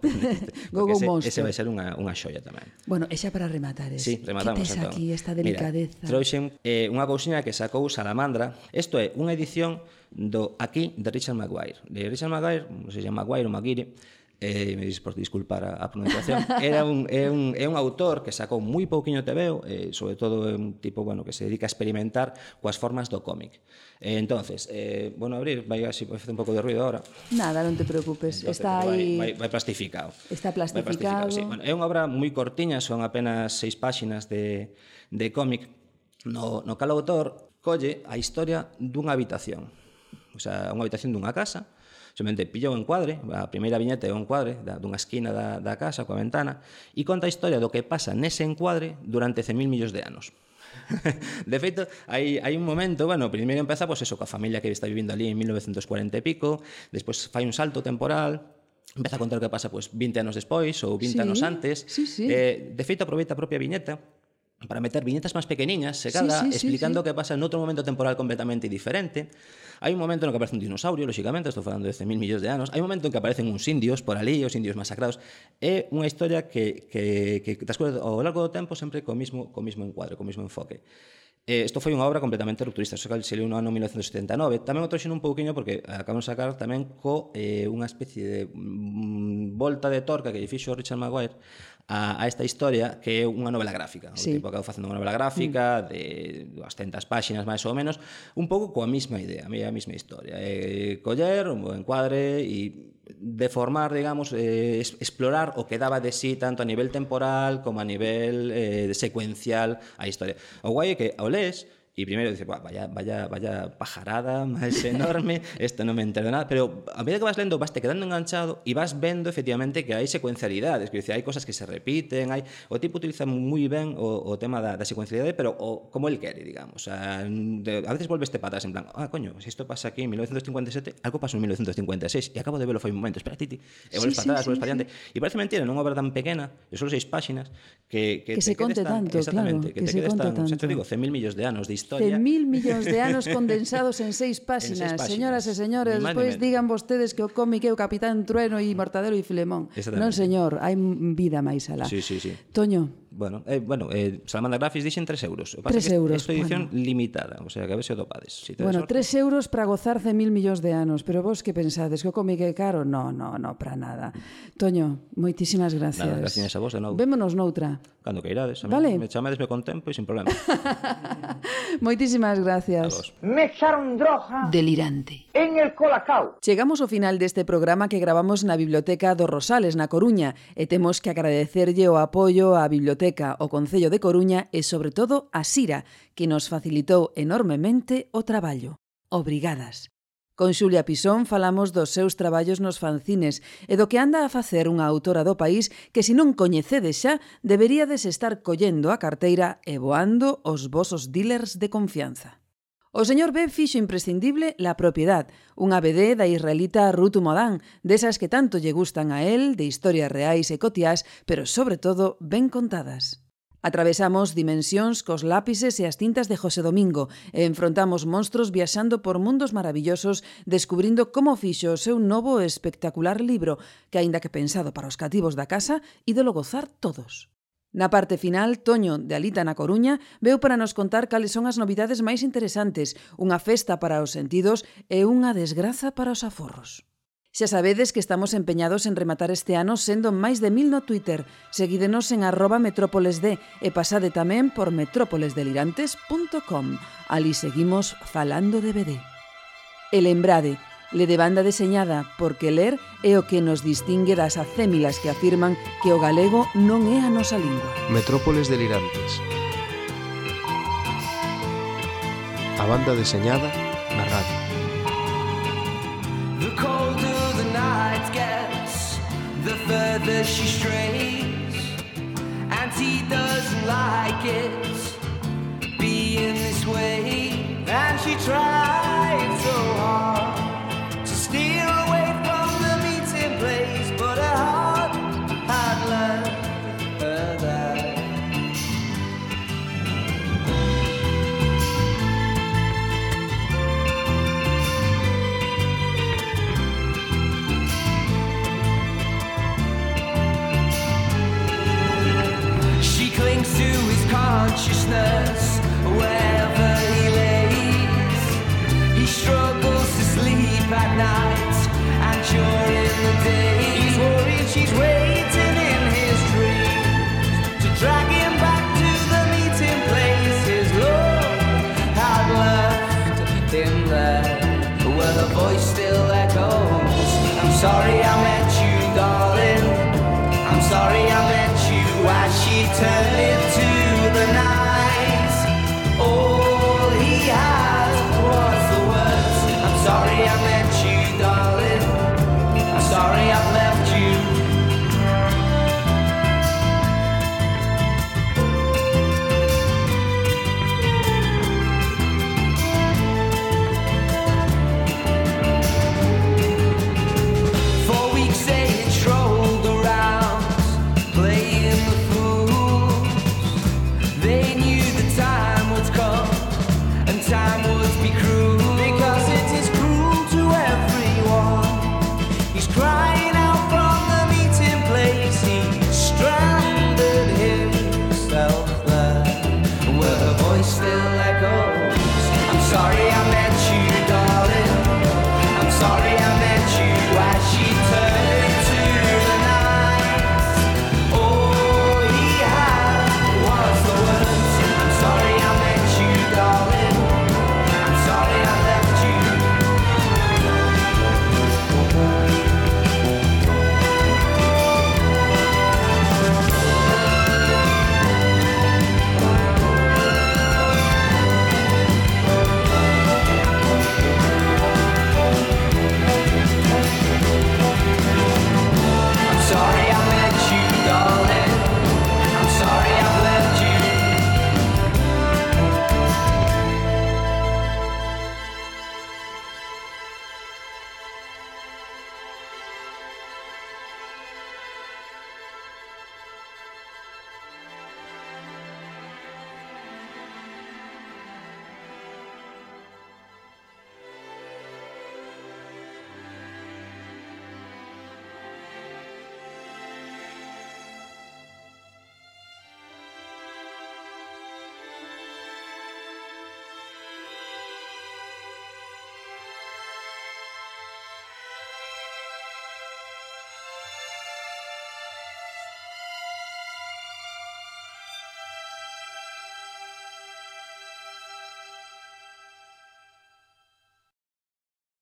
Gogo -Go ese, Monster. Ese vai ser unha, unha xoia tamén. Bueno, e xa para rematar, es. Sí, rematamos. Que tes entón? aquí esta delicadeza? Mira, trouxen eh, unha cousinha que sacou Salamandra. Isto é unha edición do Aquí de Richard Maguire. De Richard Maguire, non sei se Maguire ou Maguire, eh, me dis por disculpar a, a pronunciación era un, é, un, é un autor que sacou moi pouquiño tebeo eh, sobre todo é un tipo bueno, que se dedica a experimentar coas formas do cómic. Eh, entonces, eh, bueno, abrir vai así, vai facer un pouco de ruido agora nada, non te preocupes entonces, está aí vai, vai, vai plastificado. Está plastificado, vai plastificado. sí. bueno, é unha obra moi cortiña son apenas seis páxinas de, de cómic. No, no cal autor colle a historia dunha habitación. O sea, unha habitación dunha casa, Semente pilla un encuadre, a primeira viñeta é un encuadre da, dunha esquina da, da casa coa ventana e conta a historia do que pasa nese encuadre durante 100.000 millóns de anos. de feito, hai, hai un momento, bueno, primeiro empeza pois pues, eso, coa familia que está vivindo ali en 1940 e pico, despois fai un salto temporal, empeza a contar o que pasa pois, pues, 20 anos despois ou 20 sí, anos antes. Sí, sí. Eh, de feito, aproveita a propia viñeta para meter viñetas máis pequeniñas, se cada, sí, sí, explicando sí, que pasa en outro momento temporal completamente diferente. Hai un momento no que aparece un dinosaurio, lóxicamente, estou falando de 100.000 millóns de anos. Hai un momento en que aparecen uns indios por ali, os indios masacrados. É unha historia que, que, que transcurre ao largo do tempo sempre co mismo, co mismo encuadre, co mismo enfoque. Eh, isto foi unha obra completamente rupturista, só que se leu no ano 1979. Tamén o trouxen un pouquiño porque acabamos de sacar tamén co eh, unha especie de mm, volta de torca que lle fixo Richard Maguire a, a esta historia que é unha novela gráfica. O sí. tipo acabo facendo unha novela gráfica mm. de 200 páxinas máis ou menos, un pouco coa mesma idea, a mesma historia. Eh, coller un bo encuadre e deformar, digamos, eh, es, explorar o que daba de sí tanto a nivel temporal como a nivel eh, secuencial a historia. O guai é que ao lés, E primeiro dice, vaya, vaya, vaya pajarada máis enorme, isto non me entero de nada. Pero a medida que vas lendo, vas te quedando enganchado e vas vendo efectivamente que hai secuencialidades, que dice, hai cosas que se repiten, hai... o tipo utiliza moi ben o, o tema da, da secuencialidade, pero o, como el quere, digamos. O sea, de, a veces volveste patas en plan, ah, coño, se si isto pasa aquí en 1957, algo pasou en 1956 e acabo de verlo foi un momento, espera, titi, e volves sí, patadas, sí, volves sí, para diante. Sí. E parece mentira, non unha obra tan pequena, de solo seis páxinas, que, que, que te se conte tan, tanto, exactamente, claro, que, que te quedes tan, tanto. xa te digo, 100.000 millóns de anos de historia. 100.000 millóns de anos condensados en seis páxinas. Páxinas. Señoras e señores, despois digan vostedes que o cómic é o Capitán Trueno e Mortadelo e Filemón. Non, señor, hai vida máis alá. Sí, sí, sí. Toño, Bueno, eh, bueno eh, Salamandra Graphics dixen 3 euros. O pasa 3 que euros. Esta edición bueno. limitada, o sea, que a ver se o topades. Si bueno, 3 euros para gozar de mil millóns de anos, pero vos que pensades, que o cómic é caro? No, no, no, para nada. Toño, moitísimas gracias. Nada, gracias a vos de novo. Vémonos noutra. Cando que irades, a vale. me chamadesme con tempo e sin problema. moitísimas gracias. Me echaron droga delirante en el colacao. Chegamos ao final deste programa que gravamos na Biblioteca do Rosales, na Coruña, e temos que agradecerlle o apoio á Biblioteca Feca, o Concello de Coruña e, sobre todo, a Sira, que nos facilitou enormemente o traballo. Obrigadas. Con Xulia Pisón falamos dos seus traballos nos fanzines e do que anda a facer unha autora do país que se non coñecedes xa, deberíades estar collendo a carteira e voando os vosos dealers de confianza. O señor B fixo imprescindible La propiedad, unha BD da israelita Ruth Modán, desas que tanto lle gustan a él, de historias reais e cotiás, pero sobre todo ben contadas. Atravesamos dimensións cos lápices e as tintas de José Domingo e enfrontamos monstros viaxando por mundos maravillosos descubrindo como fixo o seu novo e espectacular libro que, aínda que pensado para os cativos da casa, ídolo gozar todos. Na parte final, Toño, de Alita na Coruña, veu para nos contar cales son as novidades máis interesantes, unha festa para os sentidos e unha desgraza para os aforros. Xa sabedes que estamos empeñados en rematar este ano sendo máis de mil no Twitter. Seguídenos en arroba metrópolesd e pasade tamén por metrópolesdelirantes.com. Ali seguimos falando de BD. E lembrade, le de banda deseñada, porque ler é o que nos distingue das acémilas que afirman que o galego non é a nosa lingua. Metrópoles delirantes. A banda deseñada na radio. The colder the night gets, the further she strays, and he doesn't like it being this way, and she tried so hard. Wherever he lays. He struggles to sleep at night and during the day. He's worried she's waiting